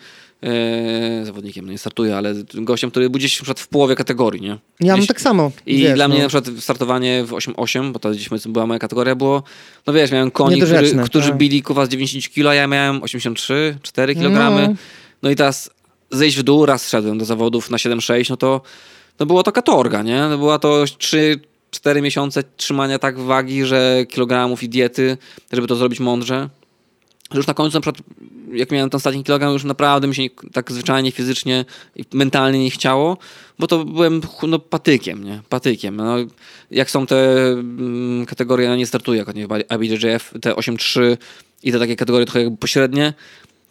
Speaker 2: zawodnikiem, no nie startuję, ale gościem, który był gdzieś na przykład w połowie kategorii, nie?
Speaker 1: Ja mam tak samo.
Speaker 2: I
Speaker 1: wiesz,
Speaker 2: dla mnie
Speaker 1: no.
Speaker 2: na przykład startowanie w 8-8, bo to gdzieś była moja kategoria, było, no wiesz, miałem koni, który, którzy
Speaker 1: tak.
Speaker 2: bili kuwa z 90 kg, a ja miałem 83, 4 kg.
Speaker 1: No.
Speaker 2: No. no i teraz zejść w dół, raz szedłem do zawodów na 7-6, no to no było to katorga, nie? No była to 3 4 miesiące trzymania tak wagi, że kilogramów i diety, żeby to zrobić mądrze. Już na końcu, na przykład, jak miałem ten ostatni kilogram, już naprawdę mi się tak zwyczajnie, fizycznie i mentalnie nie chciało, bo to byłem no, patykiem, nie? Patykiem. No, jak są te mm, kategorie, ja nie startuję jako nie IBJJF, te 8-3 i te takie kategorie trochę pośrednie,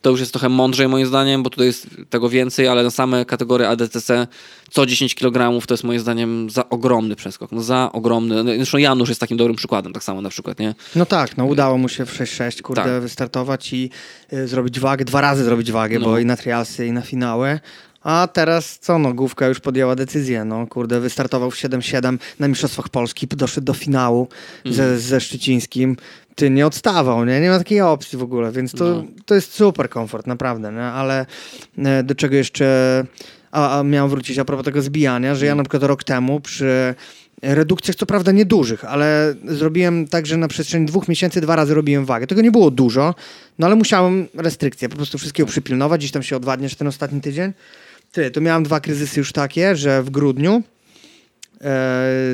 Speaker 2: to już jest trochę mądrzej moim zdaniem, bo tutaj jest tego więcej, ale na same kategorie ADCC co 10 kg to jest moim zdaniem za ogromny przeskok. No za ogromny. No, Zresztą Janusz jest takim dobrym przykładem, tak samo na przykład, nie?
Speaker 1: No tak, no udało mu się w 6-6 kurde
Speaker 2: Tak.
Speaker 1: wystartować i y, zrobić wagę, dwa razy zrobić wagę,
Speaker 2: No.
Speaker 1: bo i na trialsy i na finały. A teraz co, no główka już podjęła decyzję, no kurde, wystartował w 7-7 na Mistrzostwach Polski, doszedł do finału ze, ze Szczecińskim. Ty nie odstawał, nie? Nie ma takiej opcji w ogóle, więc to,
Speaker 2: No.
Speaker 1: to jest super komfort, naprawdę, nie? Ale e, do czego jeszcze a, a miałem wrócić a propos tego zbijania, że ja na przykład rok temu przy redukcjach, co prawda niedużych, ale zrobiłem tak, że na przestrzeni dwóch miesięcy dwa razy robiłem wagę. Tego nie było dużo, no ale musiałem restrykcje, po prostu wszystkiego przypilnować, gdzieś tam się odwadniać ten ostatni tydzień. Ty, to miałem dwa kryzysy już takie, że w grudniu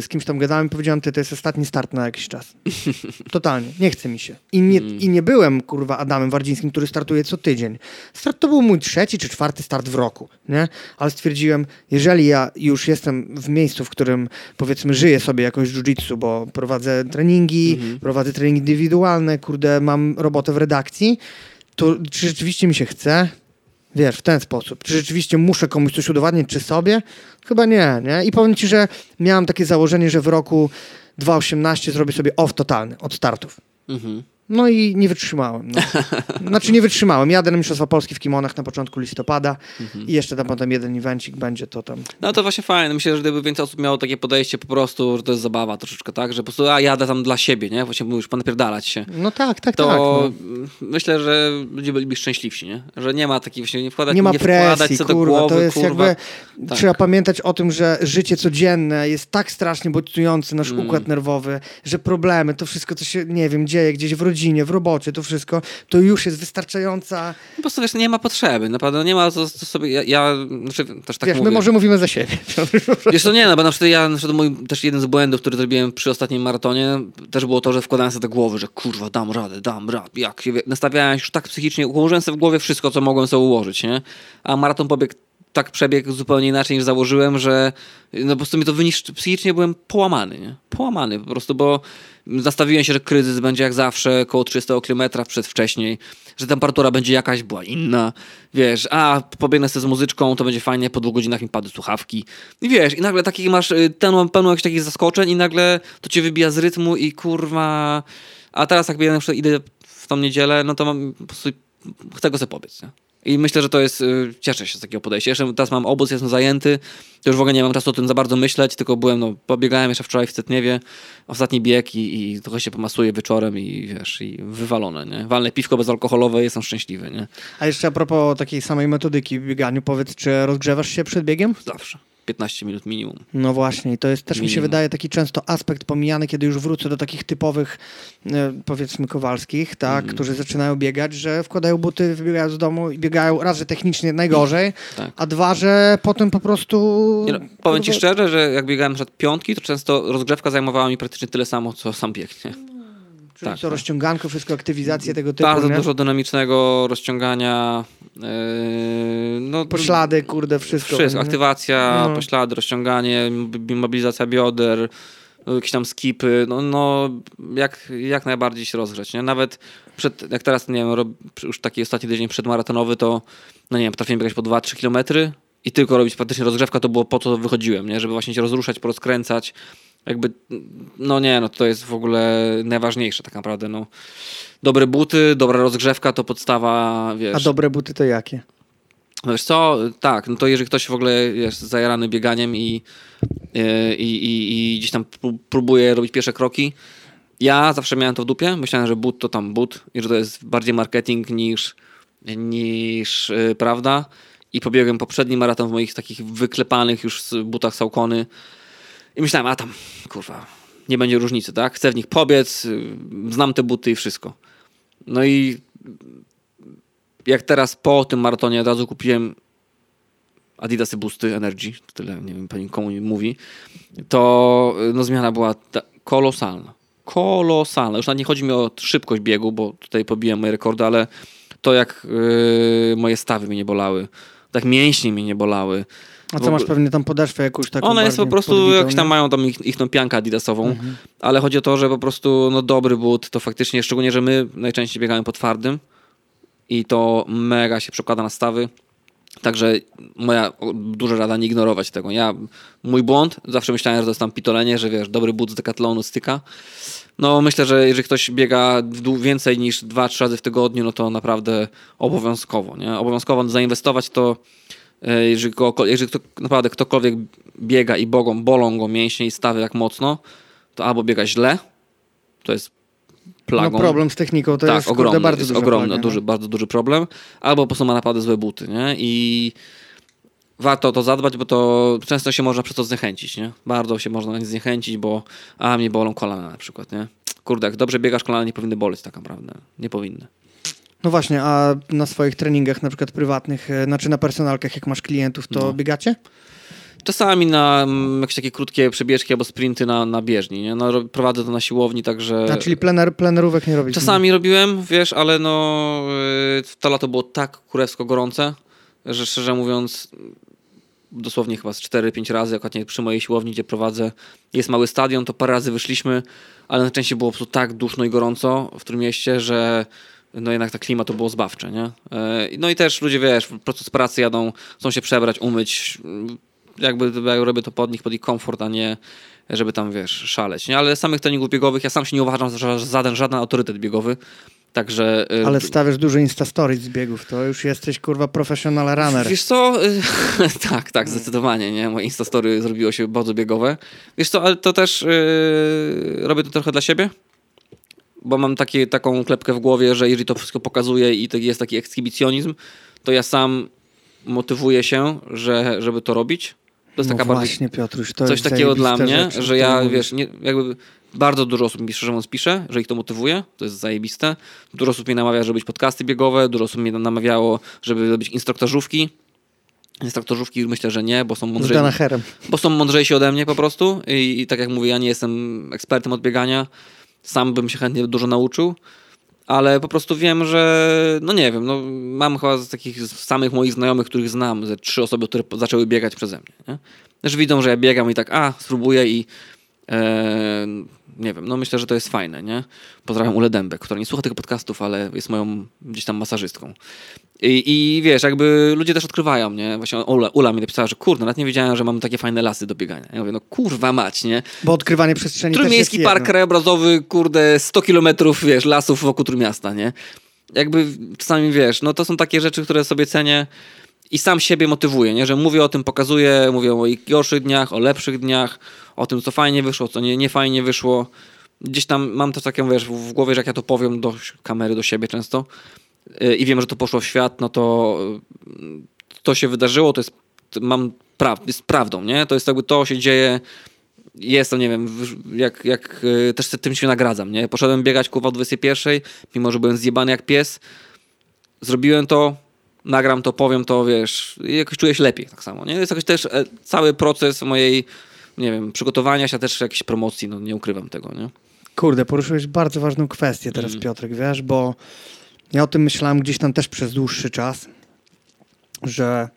Speaker 1: z kimś tam gadałem i powiedziałem, ty, to jest ostatni start na jakiś czas. Totalnie, nie chce mi się. I nie, I nie byłem, kurwa, Adamem Wardzińskim, który startuje co tydzień. Start to był mój trzeci czy czwarty start w roku, nie? Ale stwierdziłem, jeżeli ja już jestem w miejscu, w którym, powiedzmy, żyję sobie jakoś jiu-jitsu, bo prowadzę treningi, prowadzę treningi indywidualne, kurde, mam robotę w redakcji, to czy rzeczywiście mi się chce? Wiesz, w ten sposób. Czy rzeczywiście muszę komuś coś udowadniać, czy sobie? Chyba nie, nie? I powiem ci, że miałem takie założenie, że w roku 2018 zrobię sobie off totalny od startów.
Speaker 2: Mhm.
Speaker 1: No i nie wytrzymałem. No. Znaczy nie wytrzymałem. Jadę na Mistrzostwa Polski w kimonach na początku listopada
Speaker 2: Mhm.
Speaker 1: i jeszcze tam potem jeden evencik będzie, to tam...
Speaker 2: No to właśnie fajne. Myślę, że gdyby więcej osób miało takie podejście po prostu, że to jest zabawa troszeczkę, tak? Że po prostu a jadę tam dla siebie, nie? Właśnie mówisz, napierdalać się.
Speaker 1: No tak, tak,
Speaker 2: To
Speaker 1: tak. No.
Speaker 2: myślę, że ludzie byliby szczęśliwsi, nie? Że nie ma takiej właśnie, nie wkładać,
Speaker 1: Nie ma
Speaker 2: wkładać
Speaker 1: presji,
Speaker 2: co do
Speaker 1: kurwa,
Speaker 2: głowy,
Speaker 1: to jest
Speaker 2: kurwa.
Speaker 1: jakby...
Speaker 2: Tak.
Speaker 1: Trzeba pamiętać o tym, że życie codzienne jest tak strasznie bodźcujący nasz
Speaker 2: Mm.
Speaker 1: układ nerwowy, że problemy, to wszystko, co się, nie wiem, dzieje gdzieś w rodzinie, w robocie, to wszystko, to już jest wystarczająca...
Speaker 2: Po prostu wiesz, nie ma potrzeby, naprawdę nie ma co, co sobie, ja, ja znaczy, też tak
Speaker 1: Wiesz,
Speaker 2: mówię.
Speaker 1: my może mówimy za siebie.
Speaker 2: Wiesz, to nie, no bo na przykład ja, na przykład mój, też jeden z błędów, który zrobiłem przy ostatnim maratonie, też było to, że wkładałem sobie do głowy, że kurwa, dam radę, dam radę, jak się, nastawiałem się już tak psychicznie, ułożyłem sobie w głowie wszystko, co mogłem sobie ułożyć, nie? A maraton pobiegł tak przebiegł zupełnie inaczej niż założyłem, że no po prostu mi to wyniszczy, psychicznie byłem połamany, nie? Połamany po prostu, bo nastawiłem się, że kryzys będzie jak zawsze, koło 300 km przedwcześniej, że temperatura będzie jakaś, była inna, wiesz, a pobiegnę sobie z muzyczką, to będzie fajnie, po dwóch godzinach mi padły słuchawki. I wiesz, i nagle taki masz y, ten, pełno jakichś takich zaskoczeń i nagle to cię wybija z rytmu i kurwa... A teraz jak ja na przykład idę w tą niedzielę, no to mam po prostu chcę go sobie pobiec, nie? I myślę, że to jest, y, cieszę się z takiego podejścia. Jeszcze teraz mam obóz, jestem zajęty, to już w ogóle nie mam czasu o tym za bardzo myśleć, tylko byłem, no, pobiegałem jeszcze wczoraj w Cytniewie, ostatni bieg i, i trochę się pomasuję wieczorem i wiesz, i wywalone, nie? Walne piwko bezalkoholowe, jestem szczęśliwy, nie?
Speaker 1: A jeszcze a propos takiej samej metodyki w bieganiu, powiedz, czy rozgrzewasz się przed biegiem?
Speaker 2: Zawsze. 15 minut minimum.
Speaker 1: No właśnie, i to jest też mi się
Speaker 2: Minimum.
Speaker 1: wydaje taki często aspekt pomijany, kiedy już wrócę do takich typowych, e, powiedzmy, kowalskich, tak,
Speaker 2: Mhm.
Speaker 1: którzy zaczynają biegać, że wkładają buty, wybiegają z domu i biegają raz, że technicznie najgorzej,
Speaker 2: Tak.
Speaker 1: a dwa, że potem po prostu...
Speaker 2: Nie no, powiem ci szczerze, że jak biegałem przed piątki, to często rozgrzewka zajmowała mi praktycznie tyle samo, co sam bieg, nie?
Speaker 1: Czyli
Speaker 2: tak,
Speaker 1: co,
Speaker 2: tak.
Speaker 1: rozciąganko, wszystko, aktywizacje tego typu,
Speaker 2: Bardzo
Speaker 1: nie?
Speaker 2: dużo dynamicznego rozciągania. Yy, no,
Speaker 1: Poślady, kurde, wszystko.
Speaker 2: Wszystko. Aktywacja,
Speaker 1: No.
Speaker 2: poślady, rozciąganie, mobilizacja bioder, jakieś tam skipy. No, no jak, jak najbardziej się rozgrzeć. Nie? Nawet przed, jak teraz, nie wiem, już taki ostatni tydzień przedmaratonowy, to no nie wiem, potrafiłem biegać po 2-3 kilometry i tylko robić praktycznie rozgrzewka, to było po co wychodziłem, nie? żeby właśnie się rozruszać, porozkręcać. Jakby, no nie, no to jest w ogóle najważniejsze tak naprawdę. No. Dobre buty, dobra rozgrzewka to podstawa, wiesz.
Speaker 1: A dobre buty to jakie?
Speaker 2: No wiesz co, tak, no to jeżeli ktoś w ogóle jest zajarany bieganiem i, e, i, i, i gdzieś tam pró- próbuje robić pierwsze kroki, ja zawsze miałem to w dupie. Myślałem, że but to tam but i że to jest bardziej marketing niż, niż yy, prawda. I pobiegłem poprzedni maraton w moich takich wyklepanych już z butach Saucony i myślałem, a tam, kurwa, nie będzie różnicy, tak? Chcę w nich pobiec, yy, znam te buty i wszystko. No i jak teraz po tym maratonie od razu kupiłem Adidasy Boosty Energy, tyle nie wiem pani komu mówi, to y, no, zmiana była kolosalna. Kolosalna. Już nawet nie chodzi mi o szybkość biegu, bo tutaj pobiłem moje rekordy, ale to jak yy, moje stawy mnie nie bolały, tak mięśnie mnie nie bolały.
Speaker 1: A co, masz pewnie tam podeszwę jakąś taką
Speaker 2: Ona jest po prostu,
Speaker 1: podbitą,
Speaker 2: jak tam?
Speaker 1: Mhm.
Speaker 2: mają tam ich, ich tą piankę adidasową, ale chodzi o to, że po prostu no, dobry but to faktycznie, szczególnie, że my najczęściej biegamy po twardym i to mega się przekłada na stawy. Także moja duża rada nie ignorować tego. Ja, mój błąd, zawsze myślałem, że to jest tam pitolenie, że wiesz, dobry but z Decathlonu styka. No myślę, że jeżeli ktoś biega więcej niż 2-3 razy w tygodniu, no to naprawdę obowiązkowo, nie? Obowiązkowo zainwestować to, jeżeli, go, jeżeli kto, naprawdę ktokolwiek biega i bogą, bolą go mięśnie i stawy jak mocno, to albo biega źle, to jest plagą.
Speaker 1: No problem z techniką to
Speaker 2: tak,
Speaker 1: jest kurde,
Speaker 2: ogromny,
Speaker 1: bardzo
Speaker 2: jest
Speaker 1: duża
Speaker 2: ogromny,
Speaker 1: plaga, no.
Speaker 2: duży, bardzo duży problem. Albo po prostu ma naprawdę złe buty, nie? I warto o to zadbać, bo to często się można przez to zniechęcić, nie? Bardzo się można zniechęcić, bo a, mnie bolą kolana na przykład, nie? Kurde, jak dobrze biegasz, kolana nie powinny boleć tak naprawdę. Nie powinny.
Speaker 1: No właśnie, a na swoich treningach, na przykład prywatnych, e, znaczy na personalkach, jak masz klientów, to
Speaker 2: No.
Speaker 1: biegacie?
Speaker 2: Czasami na mm, jakieś takie krótkie przebieżki albo sprinty na, na bieżni, nie? No, ro- prowadzę to na siłowni, także...
Speaker 1: A czyli plener, plenerówek nie robisz?
Speaker 2: Czasami robiłem, wiesz, ale no yy, to lato było tak kurewsko gorące, że szczerze mówiąc dosłownie chyba z 4-5 razy, akurat nie przy mojej siłowni, gdzie prowadzę, jest mały stadion, to parę razy wyszliśmy, ale najczęściej było po prostu tak duszno i gorąco w tym mieście, że no jednak ta klima to było zbawcze, nie? E, no i też ludzie, wiesz, po prostu z pracy jadą, chcą się przebrać, umyć, jakby ja robię to pod nich, pod ich komfort, a nie żeby tam, wiesz, szaleć, nie? Ale samych treningów biegowych ja sam się nie uważam za żaden, żaden autorytet biegowy, Także...
Speaker 1: Y, Ale stawiasz dużo Instastories z biegów, to już jesteś kurwa professional runner.
Speaker 2: Wiesz co, tak, tak, zdecydowanie, nie? Moje Instastory zrobiło się bardzo biegowe. Wiesz co, ale to też yy, robię to trochę dla siebie, bo mam takie, taką klepkę w głowie, że jeżeli to wszystko pokazuje i jest taki ekshibicjonizm, to ja sam motywuję się, że, żeby to robić. To jest
Speaker 1: no
Speaker 2: taka
Speaker 1: właśnie, bardziej, Piotruś, to
Speaker 2: coś takiego dla mnie, rzecz, że ja, wiesz, nie, jakby bardzo dużo osób mi szczerze mówiąc pisze, że ich to motywuje, to jest zajebiste. Dużo osób mnie namawia, żeby być podcasty biegowe, dużo osób mnie namawiało, żeby robić instruktorzówki. Instruktorzówki myślę, że nie, bo są mądrzejsi. Bo są mądrzejsi ode mnie po prostu I, i tak jak mówię, ja nie jestem ekspertem od biegania. Sam bym się chętnie dużo nauczył ale po prostu wiem, że no nie wiem, no mam chyba z takich samych moich znajomych, których znam, ze trzy osoby, które zaczęły biegać przeze mnie. Nie? Też widzą, że ja biegam i tak, a, spróbuję i e, nie wiem, no myślę, że to jest fajne, nie? Pozdrawiam Ule Dębek, która nie słucha tych podcastów, ale jest moją gdzieś tam masażystką. I, I, wiesz, jakby ludzie też odkrywają, nie? Właśnie Ula, Ula mi napisała, że kurde, nawet nie wiedziałem, że mam takie fajne lasy do biegania. Ja mówię, no kurwa mać, nie?
Speaker 1: Bo odkrywanie przestrzeni
Speaker 2: Trójmiejski
Speaker 1: też
Speaker 2: park krajobrazowy, kurde, 100 kilometrów, wiesz, lasów wokół Trójmiasta, nie? Jakby czasami, wiesz, no to są takie rzeczy, które sobie cenię i sam siebie motywuję, nie? Że mówię o tym, pokazuję, mówię o moich gorszych dniach, o lepszych dniach, o tym, co fajnie wyszło, co nie, nie fajnie wyszło. Gdzieś tam mam też takie, wiesz, w głowie, że jak ja to powiem do kamery, do siebie często i wiem, że to poszło w świat, no to yy, to się wydarzyło, to jest, mam pra jest prawdą, nie? To jest jakby to się dzieje, jest to, nie wiem, jak, jak yy, też tym się nagradzam, nie? Poszedłem biegać kurwa o 21, mimo że byłem zjebany jak pies. Zrobiłem to, nagram to, powiem to, wiesz, jakoś czuję się lepiej tak samo, nie? Jest jakoś też e, cały proces mojej nie wiem, przygotowania się, też jakiejś promocji, no nie ukrywam tego, nie?
Speaker 1: Kurde, poruszyłeś bardzo ważną kwestię teraz, mm. Piotrek, wiesz, bo ja o tym myślałem gdzieś tam też przez dłuższy czas, że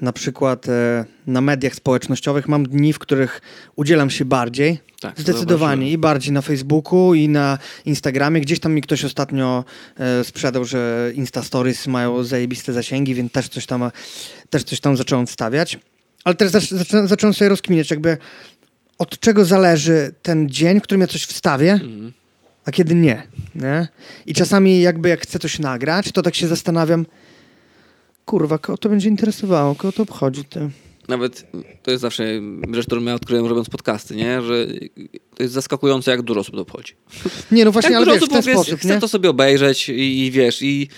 Speaker 1: na przykład e, na mediach społecznościowych mam dni, w których udzielam się bardziej, tak, zdecydowanie i bardziej na Facebooku i na Instagramie. Gdzieś tam mi ktoś ostatnio e, sprzedał, że Insta Stories mają zajebiste zasięgi, więc też coś tam, też coś tam zacząłem wstawiać. Ale też zac zac zacząłem sobie rozkminiać, jakby od czego zależy ten dzień, w którym ja coś wstawię, mm. A kiedy nie, nie. I czasami jakby jak chcę coś nagrać, to tak się zastanawiam, kurwa, kogo to będzie interesowało, kogo to obchodzi.
Speaker 2: Nawet to jest zawsze rzecz, którą ja odkryłem robiąc podcasty, nie? że to jest zaskakujące, jak dużo osób to obchodzi.
Speaker 1: Nie, no właśnie, jak ale wiesz, w ten sposób,
Speaker 2: Chcę to sobie obejrzeć i, i wiesz, i...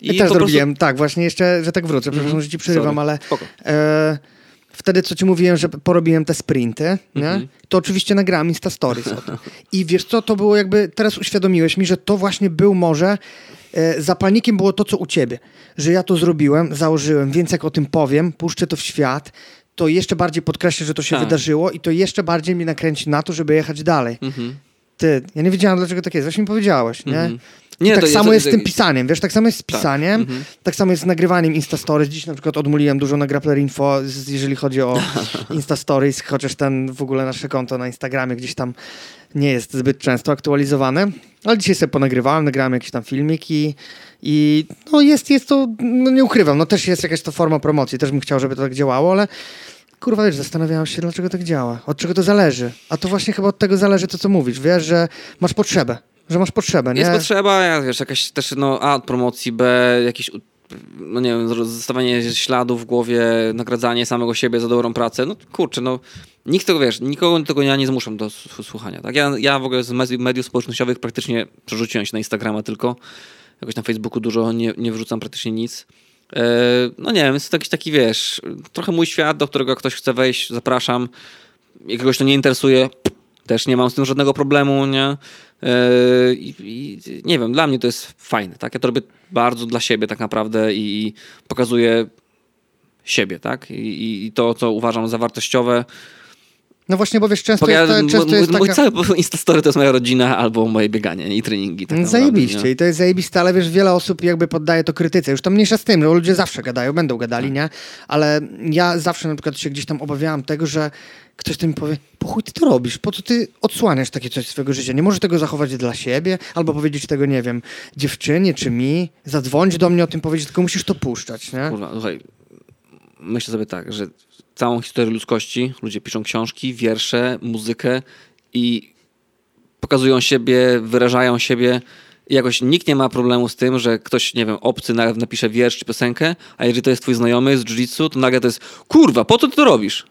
Speaker 1: I ja też zrobiłem, prostu... tak, właśnie jeszcze, że tak wrócę, przepraszam, mm -hmm. że ci przerywam, Sorry. ale... E, wtedy, co ci mówiłem, że porobiłem te sprinty? Mm-hmm. to oczywiście nagrałem Insta Stories. I wiesz co, to było jakby, teraz uświadomiłeś mi, że to właśnie był może, e, zapalnikiem było to, co u ciebie. Że ja to zrobiłem, założyłem, więc jak o tym powiem, puszczę to w świat, to jeszcze bardziej podkreślę, że to się tak. wydarzyło i to jeszcze bardziej mnie nakręci na to, żeby jechać dalej. Mm-hmm. Ty, ja nie wiedziałem, dlaczego tak jest. Właśnie mi powiedziałeś, nie? Mm-hmm. Nie, tak samo jest, z tym pisaniem, wiesz, tak samo jest z tak. pisaniem, tak, tak samo jest z nagrywaniem Instastories. Dziś na przykład odmuliłem dużo na Grappler Info, jeżeli chodzi o Instastories, chociaż ten w ogóle nasze konto na Instagramie gdzieś tam nie jest zbyt często aktualizowane, ale dzisiaj sobie ponagrywałem, nagrałem jakiś tam filmik i, i no jest, jest to, no nie ukrywam, no też jest jakaś to forma promocji, też bym chciał, żeby to tak działało, ale kurwa, wiesz, zastanawiałem się, dlaczego tak działa, od czego to zależy. A to właśnie chyba od tego zależy to, co mówisz, wiesz, że masz potrzebę. Że masz potrzebę, nie?
Speaker 2: Jest potrzeba, wiesz, jakaś też, no, A, promocji, B, jakieś, no nie wiem, zostawianie śladów w głowie, nagradzanie samego siebie za dobrą pracę. No kurczę, no, nikt tego, wiesz, nikogo tego ja nie zmuszam do słuchania, tak? Ja, ja w ogóle z mediów społecznościowych praktycznie przerzuciłem się na Instagrama tylko, jakoś na Facebooku dużo nie, nie wrzucam praktycznie nic. E, no nie wiem, jest to jakiś taki, wiesz, trochę mój świat, do którego ktoś chce wejść, zapraszam. Jakiegoś to nie interesuje, też nie mam z tym żadnego problemu, nie? Yy, I, I, nie wiem, dla mnie to jest fajne, tak? Ja to robię bardzo dla siebie tak naprawdę i, i pokazuję siebie, tak? I, I, to, co uważam za wartościowe,
Speaker 1: No właśnie, bo wiesz, często,
Speaker 2: Bo ja,
Speaker 1: jest, często
Speaker 2: mój,
Speaker 1: jest
Speaker 2: mój
Speaker 1: taka...
Speaker 2: cały Instastory to jest moja rodzina albo moje bieganie i treningi. Tak
Speaker 1: No
Speaker 2: naprawdę,
Speaker 1: Zajebiście
Speaker 2: nie?
Speaker 1: i to jest zajebiste, ale wiesz, wiele osób jakby poddaje to krytyce. Już to mniejsza z tym, że ludzie zawsze gadają, będą gadali, nie? Ale ja zawsze na przykład się gdzieś tam obawiałam tego, że ktoś tam mi powie, po chuj ty to robisz, po co ty odsłaniasz takie coś swojego życia? Nie możesz tego zachować dla siebie, albo powiedzieć tego, nie wiem, dziewczynie czy mi, zadzwonić do mnie o tym powiedzieć, tylko musisz to puszczać, nie?
Speaker 2: Kurwa, słuchaj, myślę sobie tak, że całą historię ludzkości ludzie piszą książki, wiersze, muzykę i pokazują siebie, wyrażają siebie. I jakoś nikt nie ma problemu z tym, że ktoś, nie wiem, obcy na- napisze wiersz czy piosenkę, a jeżeli to jest twój znajomy z jiu-jitsu, to nagle to jest kurwa, po co ty to robisz?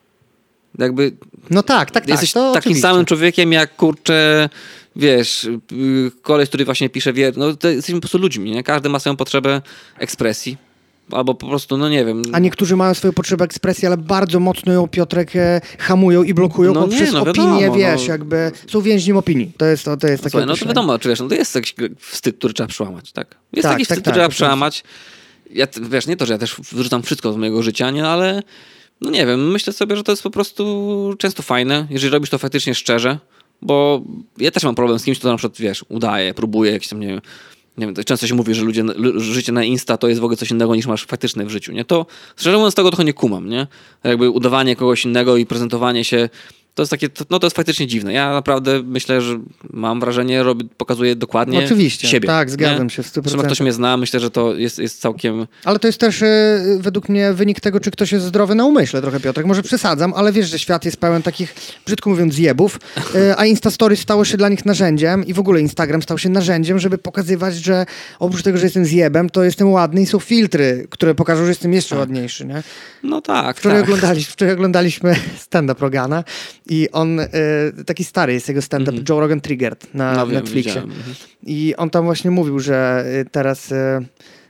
Speaker 2: Jakby
Speaker 1: No tak, tak, tak.
Speaker 2: jesteś takim
Speaker 1: oczywiście.
Speaker 2: samym człowiekiem jak kurczę, wiesz, y, koleś, który właśnie pisze wiersz. No to jesteśmy po prostu ludźmi, nie? Każdy ma swoją potrzebę ekspresji. Albo po prostu, no nie wiem.
Speaker 1: A niektórzy mają swoją potrzebę ekspresji, ale bardzo mocno ją Piotrek e, hamują i blokują
Speaker 2: No nie,
Speaker 1: poprzez
Speaker 2: no
Speaker 1: opinię,
Speaker 2: wiadomo,
Speaker 1: wiesz,
Speaker 2: no.
Speaker 1: jakby są więźniem opinii. To jest, to, to jest takie
Speaker 2: Słuchaj, no to wiadomo, czy wiesz, no to jest jakiś wstyd, który trzeba przełamać, tak? Jest
Speaker 1: Tak, tak,
Speaker 2: wstyd,
Speaker 1: tak,
Speaker 2: który trzeba
Speaker 1: oczywiście.
Speaker 2: przełamać. Ja, wiesz, nie to, że ja też wyrzucam wszystko z mojego życia, nie, ale no nie wiem, myślę sobie, że to jest po prostu często fajne, jeżeli robisz to faktycznie szczerze, bo ja też mam problem z kimś, kto na przykład, wiesz, udaje, próbuje jakieś tam, nie wiem, nie wiem, to często się mówi, że ludzie, życie na Insta to jest w ogóle coś innego niż masz faktyczne w życiu, nie? To, szczerze mówiąc, tego trochę nie kumam, nie? Jakby udawanie kogoś innego i prezentowanie się, to jest takie, no to jest faktycznie dziwne. Ja naprawdę myślę, że mam wrażenie, robię, pokazuję dokładnie
Speaker 1: Oczywiście,
Speaker 2: siebie.
Speaker 1: tak, zgadzam
Speaker 2: nie?
Speaker 1: się w 100%.
Speaker 2: Zresztą jak ktoś mnie zna, myślę, że to jest, jest całkiem...
Speaker 1: Ale to jest też e, według mnie wynik tego, czy ktoś jest zdrowy na umyśle trochę, Piotrek. Może przesadzam, ale wiesz, że świat jest pełen takich, brzydko mówiąc, zjebów, e, a Instastory stało się dla nich narzędziem i w ogóle Instagram stał się narzędziem, żeby pokazywać, że oprócz tego, że jestem zjebem, to jestem ładny i są filtry, które pokażą, że jestem jeszcze ładniejszy, nie?
Speaker 2: No tak,
Speaker 1: Wczoraj,
Speaker 2: tak.
Speaker 1: oglądaliśmy, wczoraj oglądaliśmy stand-up Rogana i on, e, taki stary jest jego stand-up, Joe Rogan Triggered na
Speaker 2: No wiem,
Speaker 1: Netflixie.
Speaker 2: widziałem. Mhm.
Speaker 1: I on tam właśnie mówił, że y, teraz, y,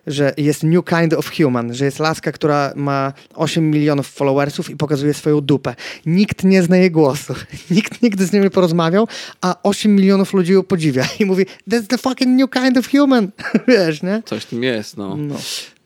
Speaker 1: że jest new kind of human, że jest laska, która ma 8 milionów followersów i pokazuje swoją dupę. Nikt nie zna jej głosu. Nikt nigdy z nią nie porozmawiał, a 8 milionów ludzi ją podziwia. I mówi, that's the fucking new kind of human. Wiesz, nie?
Speaker 2: Coś w tym jest, no.
Speaker 1: No.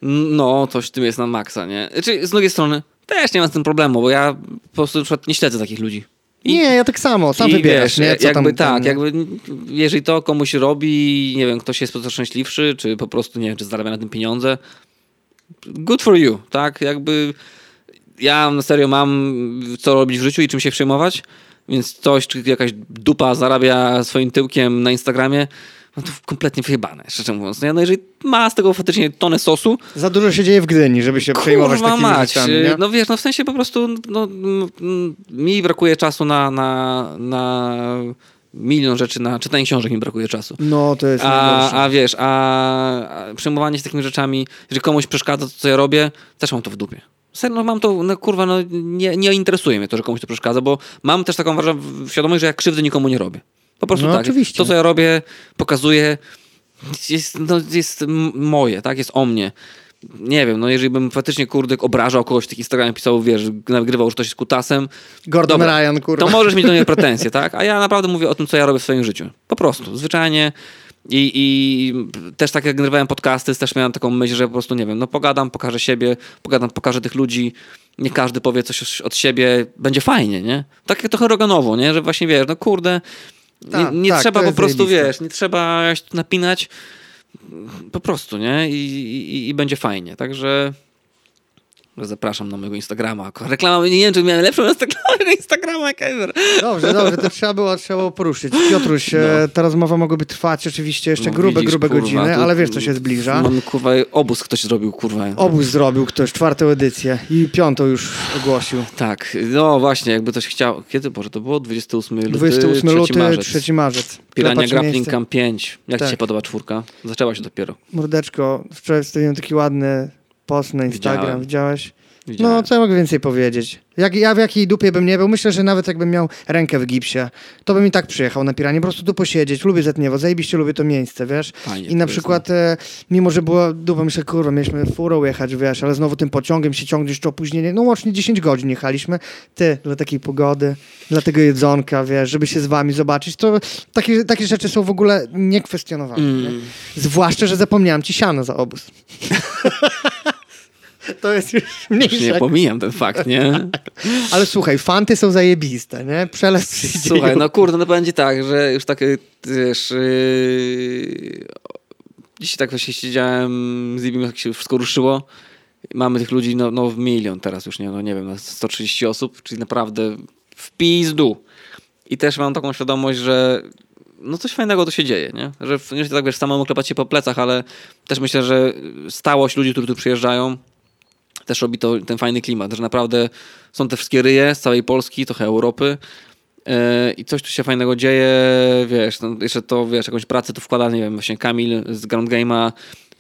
Speaker 2: No, coś w tym jest na maksa, nie? Znaczy, z drugiej strony, też nie mam z tym problemu, bo ja po prostu na przykład nie śledzę takich ludzi. I-
Speaker 1: Nie, ja tak samo, sam wybierasz,
Speaker 2: wiesz,
Speaker 1: nie? Co
Speaker 2: jakby
Speaker 1: tam,
Speaker 2: tak,
Speaker 1: tam,
Speaker 2: jakby jeżeli to komuś robi, nie wiem, ktoś jest po prostu szczęśliwszy, czy po prostu, nie wiem, czy zarabia na tym pieniądze, good for you, tak? Jakby ja na serio mam co robić w życiu i czym się przejmować, więc coś, czy jakaś dupa zarabia swoim tyłkiem na Instagramie, no to kompletnie wyjebane, szczerze mówiąc. No, no jeżeli ma z tego faktycznie tonę sosu,
Speaker 1: Za dużo się dzieje w Gdyni, żeby się przejmować takimi
Speaker 2: mać.
Speaker 1: rzeczami, nie?
Speaker 2: No wiesz, no w sensie po prostu no, mm, mi brakuje czasu na, na, na milion rzeczy, na czytanie książek mi brakuje czasu.
Speaker 1: No, to jest
Speaker 2: A, a wiesz, a, a przejmowanie się takimi rzeczami, jeżeli komuś przeszkadza to, co ja robię, też mam to w dupie. Serio, no mam to, no kurwa, no nie, nie interesuje mnie to, że komuś to przeszkadza, bo mam też taką świadomość, że ja krzywdy nikomu nie robię. Po prostu
Speaker 1: No,
Speaker 2: tak.
Speaker 1: oczywiście.
Speaker 2: To, co ja robię, pokazuję, jest, no, jest moje, tak? Jest o mnie. Nie wiem, no jeżeli bym faktycznie kurdek obrażał kogoś w tych Instagramie, pisał, wiesz, nagrywał, że ktoś jest kutasem,
Speaker 1: Gordon
Speaker 2: Dobra,
Speaker 1: Ryan, kurwa.
Speaker 2: to możesz mieć do mnie pretensje, tak? A ja naprawdę mówię o tym, co ja robię w swoim życiu. Po prostu, zwyczajnie. I, I też tak jak nagrywałem podcasty, też miałem taką myśl, że po prostu, nie wiem, no pogadam, pokażę siebie, pogadam, pokażę tych ludzi, nie każdy powie coś od siebie, będzie fajnie, nie? Tak jak trochę Roganowo, nie? Że właśnie, wiesz, no kurde,
Speaker 1: Tak,
Speaker 2: nie, nie
Speaker 1: tak,
Speaker 2: trzeba po prostu,
Speaker 1: zajebiste.
Speaker 2: wiesz, nie trzeba napinać, po prostu, nie? I, i, i będzie fajnie, także... Zapraszam na mojego Instagrama. Reklama, nie wiem, czy miałem lepszą Instagrama, Instagrama jak ever.
Speaker 1: Dobrze, dobrze, to trzeba było, trzeba było poruszyć. Piotruś,
Speaker 2: No.
Speaker 1: e, ta rozmowa mogłaby trwać oczywiście jeszcze
Speaker 2: No,
Speaker 1: grube,
Speaker 2: widzisz,
Speaker 1: grube
Speaker 2: kurwa,
Speaker 1: godziny, ale wiesz, co się zbliża.
Speaker 2: Mam, kurwa, obóz ktoś zrobił, kurwa.
Speaker 1: Obóz zrobił ktoś, czwartą edycję i piątą już ogłosił.
Speaker 2: Tak, no właśnie, jakby ktoś chciał. Kiedy, Boże, to było? 28 luty,
Speaker 1: 28
Speaker 2: 3
Speaker 1: luty,
Speaker 2: marzec.
Speaker 1: 3 marzec.
Speaker 2: Pirania Grappling. Camp 5. Jak
Speaker 1: Tak.
Speaker 2: ci się podoba czwórka? Zaczęła się dopiero.
Speaker 1: Mordeczko, wczoraj wstawiłem taki ładny post na Instagram,
Speaker 2: Widziałem.
Speaker 1: widziałeś?
Speaker 2: Widziałem.
Speaker 1: No, co ja mogę więcej powiedzieć? Jak, ja w jakiej dupie bym nie był, myślę, że nawet jakbym miał rękę w gipsie, to bym i tak przyjechał na Piranie, po prostu tu posiedzieć, lubię Zetniewo, zajebiście lubię to miejsce, wiesz?
Speaker 2: Fajnie
Speaker 1: I na przykład, e, mimo że była dupa, myślę, kurwa, mieliśmy furą jechać, wiesz, ale znowu tym pociągiem się ciągnie jeszcze opóźnienie, no łącznie 10 godzin jechaliśmy, ty, dla takiej pogody, dla tego jedzonka, wiesz, żeby się z wami zobaczyć, to takie, takie rzeczy są w ogóle niekwestionowane, nie?
Speaker 2: Mm.
Speaker 1: Zwłaszcza, że zapomniałem ci siano za obóz. To jest już
Speaker 2: Już
Speaker 1: mniejsze.
Speaker 2: nie pomijam ten fakt, nie?
Speaker 1: Ale słuchaj, fanty są zajebiste, nie? Przyjdzie
Speaker 2: Słuchaj, no kurde, no będzie tak, że już tak, y, wiesz, yy... dzisiaj tak właśnie siedziałem z Ibim, jak się wszystko ruszyło. Mamy tych ludzi, no, no milion teraz już, nie, no nie wiem, no 130 osób, czyli naprawdę w pizdu. I też mam taką świadomość, że no coś fajnego tu się dzieje, nie? Że w- nie tak wiesz, samemu klepać się po plecach, ale też myślę, że stałość ludzi, którzy tu przyjeżdżają, też robi to ten fajny klimat, że naprawdę są te wszystkie ryje z całej Polski, trochę Europy yy, i coś tu się fajnego dzieje, wiesz, no jeszcze to, wiesz, jakąś pracę tu wkłada, nie wiem, właśnie Kamil z Ground Game'a,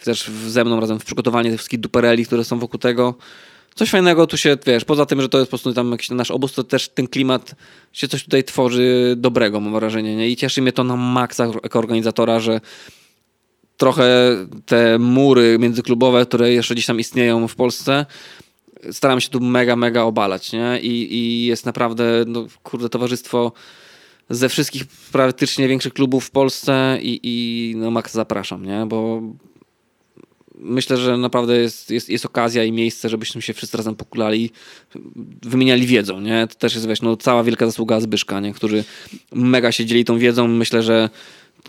Speaker 2: też ze mną razem w przygotowanie tych wszystkich dupereli, które są wokół tego. Coś fajnego tu się, wiesz, poza tym, że to jest po prostu tam jakiś nasz obóz, to też ten klimat się coś tutaj tworzy dobrego, mam wrażenie, nie? I cieszy mnie to na maksa jako organizatora, że trochę te mury międzyklubowe, które jeszcze gdzieś tam istnieją w Polsce, staram się tu mega, mega obalać, nie? I, i jest naprawdę, no, kurde, towarzystwo ze wszystkich praktycznie większych klubów w Polsce i, i no Max zapraszam, nie? Bo myślę, że naprawdę jest, jest, jest okazja i miejsce, żebyśmy się wszyscy razem pokulali, wymieniali wiedzą, nie? To też jest, wiesz, no, cała wielka zasługa Zbyszka, nie? Który mega się dzieli tą wiedzą. Myślę, że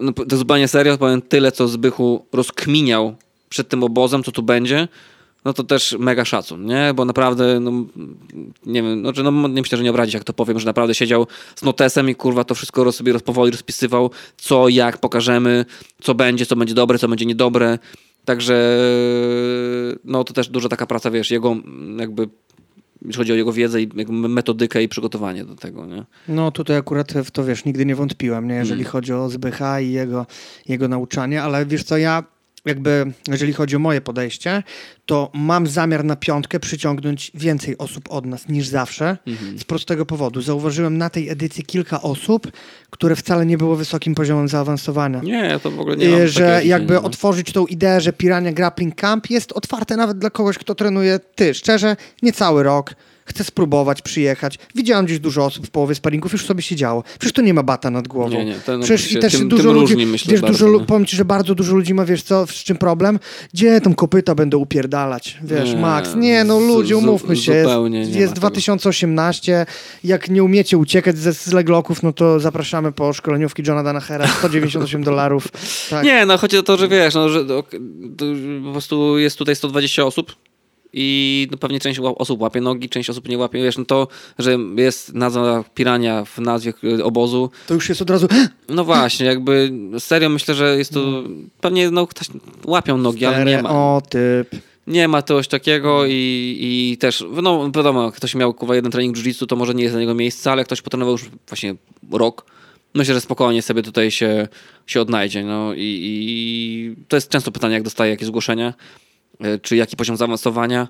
Speaker 2: no, to zupełnie serio, powiem tyle, co Zbychu rozkminiał przed tym obozem, co tu będzie, no to też mega szacun, nie? Bo naprawdę, no, nie wiem, znaczy, no, nie myślę, że nie obrazić, jak to powiem, że naprawdę siedział z notesem i kurwa to wszystko roz- sobie powoli rozpisywał, co, jak pokażemy, co będzie, co będzie dobre, co będzie niedobre. Także no to też duża taka praca, wiesz, jego jakby jeśli chodzi o jego wiedzę i metodykę i przygotowanie do tego, nie?
Speaker 1: No tutaj akurat w to wiesz, nigdy nie wątpiłem, nie? jeżeli
Speaker 2: Mm.
Speaker 1: chodzi o Zbycha i jego, jego nauczanie, ale wiesz co, ja jakby, jeżeli chodzi o moje podejście, to mam zamiar na piątkę przyciągnąć więcej osób od nas niż zawsze.
Speaker 2: Mhm.
Speaker 1: Z prostego powodu. Zauważyłem na tej edycji kilka osób, które wcale nie było wysokim poziomem zaawansowania.
Speaker 2: Nie, ja to w ogóle nie mam
Speaker 1: że jakby
Speaker 2: widzenia, no.
Speaker 1: otworzyć tą ideę, że Pirania Grappling Camp jest otwarte nawet dla kogoś, kto trenuje ty. Szczerze, nie cały rok. Chcę spróbować, przyjechać. Widziałem gdzieś dużo osób w połowie sparingów, już sobie siedziało. Przecież to nie ma bata nad głową.
Speaker 2: Nie, nie, no,
Speaker 1: Przecież
Speaker 2: się
Speaker 1: też
Speaker 2: tym-
Speaker 1: dużo
Speaker 2: tym
Speaker 1: ludzi,
Speaker 2: różni, myślę,
Speaker 1: wiesz,
Speaker 2: bardzo,
Speaker 1: dużo,
Speaker 2: no.
Speaker 1: powiem ci, że bardzo dużo ludzi ma, wiesz co, z czym problem? Gdzie tą kopyta będą upierdalać? Wiesz,
Speaker 2: Nie,
Speaker 1: Max, nie no ludzie, umówmy się, jest, jest
Speaker 2: tego.
Speaker 1: 2018, jak nie umiecie uciekać ze zlegloków, no to zapraszamy po szkoleniówki Johna Danachera, 198 dolarów. Tak.
Speaker 2: Nie, no chodzi o to, że wiesz, no, że to, to po prostu jest tutaj 120 osób i no, pewnie część osób łapie nogi, część osób nie łapie. Wiesz, no to, że jest nazwa pirania w nazwie y, obozu,
Speaker 1: To już jest od razu,
Speaker 2: no właśnie, jakby serio myślę, że jest to, pewnie no, ktoś łapią nogi, ale nie ma.
Speaker 1: o typ.
Speaker 2: Nie ma czegoś takiego i, i też, no wiadomo, ktoś miał kuwa jeden trening jiu-jitsu, to może nie jest dla niego miejsce, ale ktoś potrenował już właśnie rok, myślę, że spokojnie sobie tutaj się, się odnajdzie. No i, i to jest często pytanie, jak dostaję jakieś zgłoszenia, e, czy jaki poziom zaawansowania.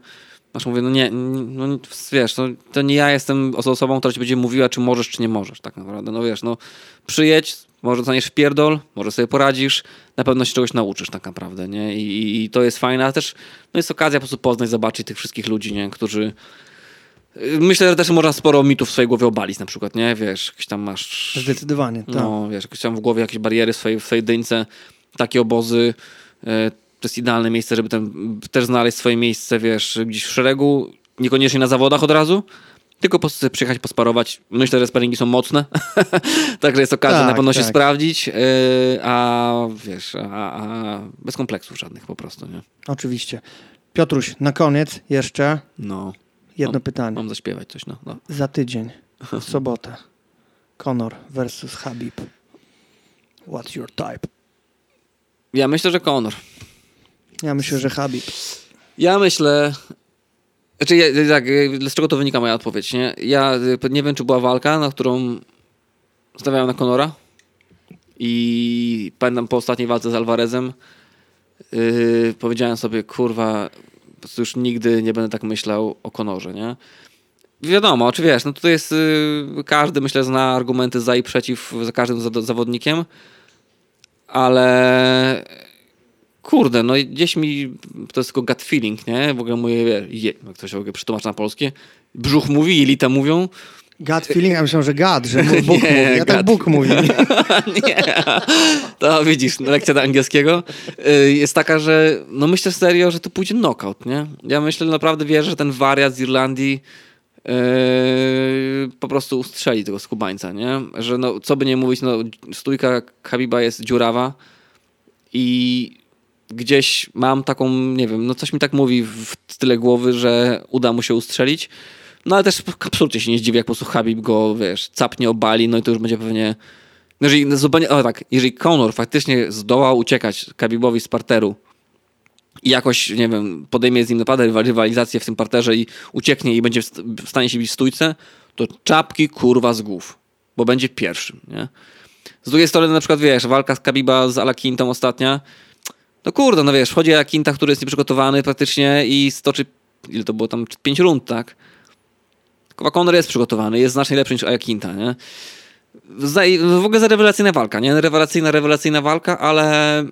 Speaker 2: Aż mówię, no nie, no wiesz, no, to nie ja jestem osobą, która ci będzie mówiła, czy możesz, czy nie możesz, tak naprawdę. No wiesz, no przyjedź, może dostaniesz w pierdol, może sobie poradzisz, na pewno się czegoś nauczysz tak naprawdę, nie? I, i, i to jest fajne, ale też no jest okazja po prostu poznać, zobaczyć tych wszystkich ludzi, nie? Którzy... y, Myślę, że też można sporo mitów w swojej głowie obalić na przykład, nie? Wiesz, jakieś tam masz...
Speaker 1: Zdecydowanie, tak.
Speaker 2: No, wiesz, jakieś tam w głowie jakieś bariery w swojej, w swojej dyńce, takie obozy. To jest idealne miejsce, żeby ten, też znaleźć swoje miejsce, wiesz, gdzieś w szeregu, niekoniecznie na zawodach od razu, tylko po prostu sobie przyjechać, posparować. Myślę, że sparingi są mocne, także jest okazja
Speaker 1: Tak,
Speaker 2: na pewno się
Speaker 1: tak.
Speaker 2: sprawdzić, e, a wiesz, a, a bez kompleksów żadnych po prostu, nie?
Speaker 1: Oczywiście. Piotruś, na koniec jeszcze
Speaker 2: No,
Speaker 1: jedno
Speaker 2: Mam-
Speaker 1: pytanie.
Speaker 2: mam zaśpiewać coś, no. no.
Speaker 1: Za tydzień, w sobotę, Conor versus Habib. What's your type?
Speaker 2: Ja myślę, że Conor.
Speaker 1: Ja myślę, że Habib.
Speaker 2: Ja myślę. Znaczy, ja, tak, z czego to wynika moja odpowiedź, nie? Ja y, nie wiem, czy była walka, na którą stawiałem na Conora. I pamiętam po ostatniej walce z Alvarezem yy, powiedziałem sobie, kurwa, już nigdy nie będę tak myślał o Conorze, nie? Wiadomo, czy wiesz, no tutaj jest, yy, każdy myślę zna argumenty za i przeciw za każdym za- zawodnikiem, ale kurde, no gdzieś mi, to jest tylko gut feeling, nie? W ogóle moje, je, jak to się w ogóle przetłumacza na polskie, brzuch mówi i lita mówią,
Speaker 1: Gut feeling, a myślę, że gad, że Bóg mówi. Ja tak. Bóg mówi.
Speaker 2: nie, to widzisz, lekcja do angielskiego y, jest taka, że no myślę serio, że to pójdzie knockout, nie? Ja myślę, naprawdę wierzę, że ten wariat z Irlandii yy, po prostu ustrzeli tego skubańca, nie? Że no, co by nie mówić, no stójka Habiba jest dziurawa i gdzieś mam taką, nie wiem, no coś mi tak mówi w tyle głowy, że uda mu się ustrzelić. No ale też absolutnie się nie zdziwię, jak po prostu Habib go, wiesz, capnie, obali, no i to już będzie pewnie... No jeżeli, no o tak, jeżeli Conor faktycznie zdołał uciekać Khabibowi z parteru i jakoś, nie wiem, podejmie z nim naprawdę rywalizację w tym parterze i ucieknie i będzie w st- w stanie się bić w stójce, to czapki kurwa z głów, bo będzie pierwszym, nie? Z drugiej strony na przykład, wiesz, walka z Khabiba z Alakintą ostatnia, no kurde, no wiesz, wchodzi Alakinta, który jest nieprzygotowany praktycznie i stoczy, ile to było tam, pięć rund, tak? Kurwa, Conor jest przygotowany, jest znacznie lepszy niż Ayakinta, nie? W ogóle za rewelacyjna walka, nie? Rewelacyjna, rewelacyjna walka, ale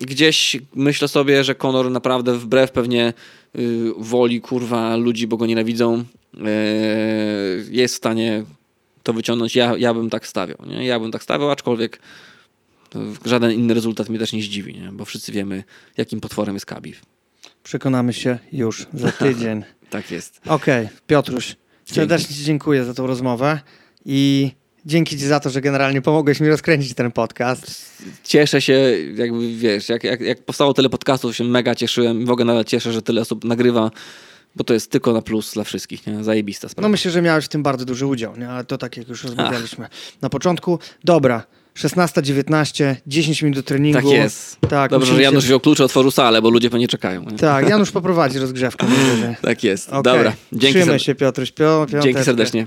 Speaker 2: gdzieś myślę sobie, że Conor naprawdę wbrew pewnie y, woli, kurwa, ludzi, bo go nienawidzą, y, jest w stanie to wyciągnąć. Ja, ja bym tak stawiał, nie? Ja bym tak stawiał, aczkolwiek żaden inny rezultat mnie też nie zdziwi, nie? Bo wszyscy wiemy, jakim potworem jest Khabib.
Speaker 1: Przekonamy się już za tydzień.
Speaker 2: Tak jest.
Speaker 1: Okej, okay, Piotruś, serdecznie Ci dziękuję za tą rozmowę i dzięki Ci za to, że generalnie pomogłeś mi rozkręcić ten podcast.
Speaker 2: Cieszę się, jakby wiesz, jak, jak, jak powstało tyle podcastów, się mega cieszyłem. W ogóle nawet cieszę, że tyle osób nagrywa, bo to jest tylko na plus dla wszystkich, nie? Zajebista sprawa.
Speaker 1: No myślę, że miałeś w tym bardzo duży udział, nie? ale to tak jak już rozmawialiśmy Ach. na początku. Dobra, 16-19, 10 minut do treningu.
Speaker 2: Tak jest. Tak, Dobrze, że Janusz się... wziął klucze, otworzył salę, bo ludzie pewnie czekają. Nie?
Speaker 1: Tak, Janusz poprowadzi rozgrzewkę.
Speaker 2: tak jest. Okay. Dobra, dzięki.
Speaker 1: Trzymaj się Piotruś. Pio,
Speaker 2: Dzięki serdecznie.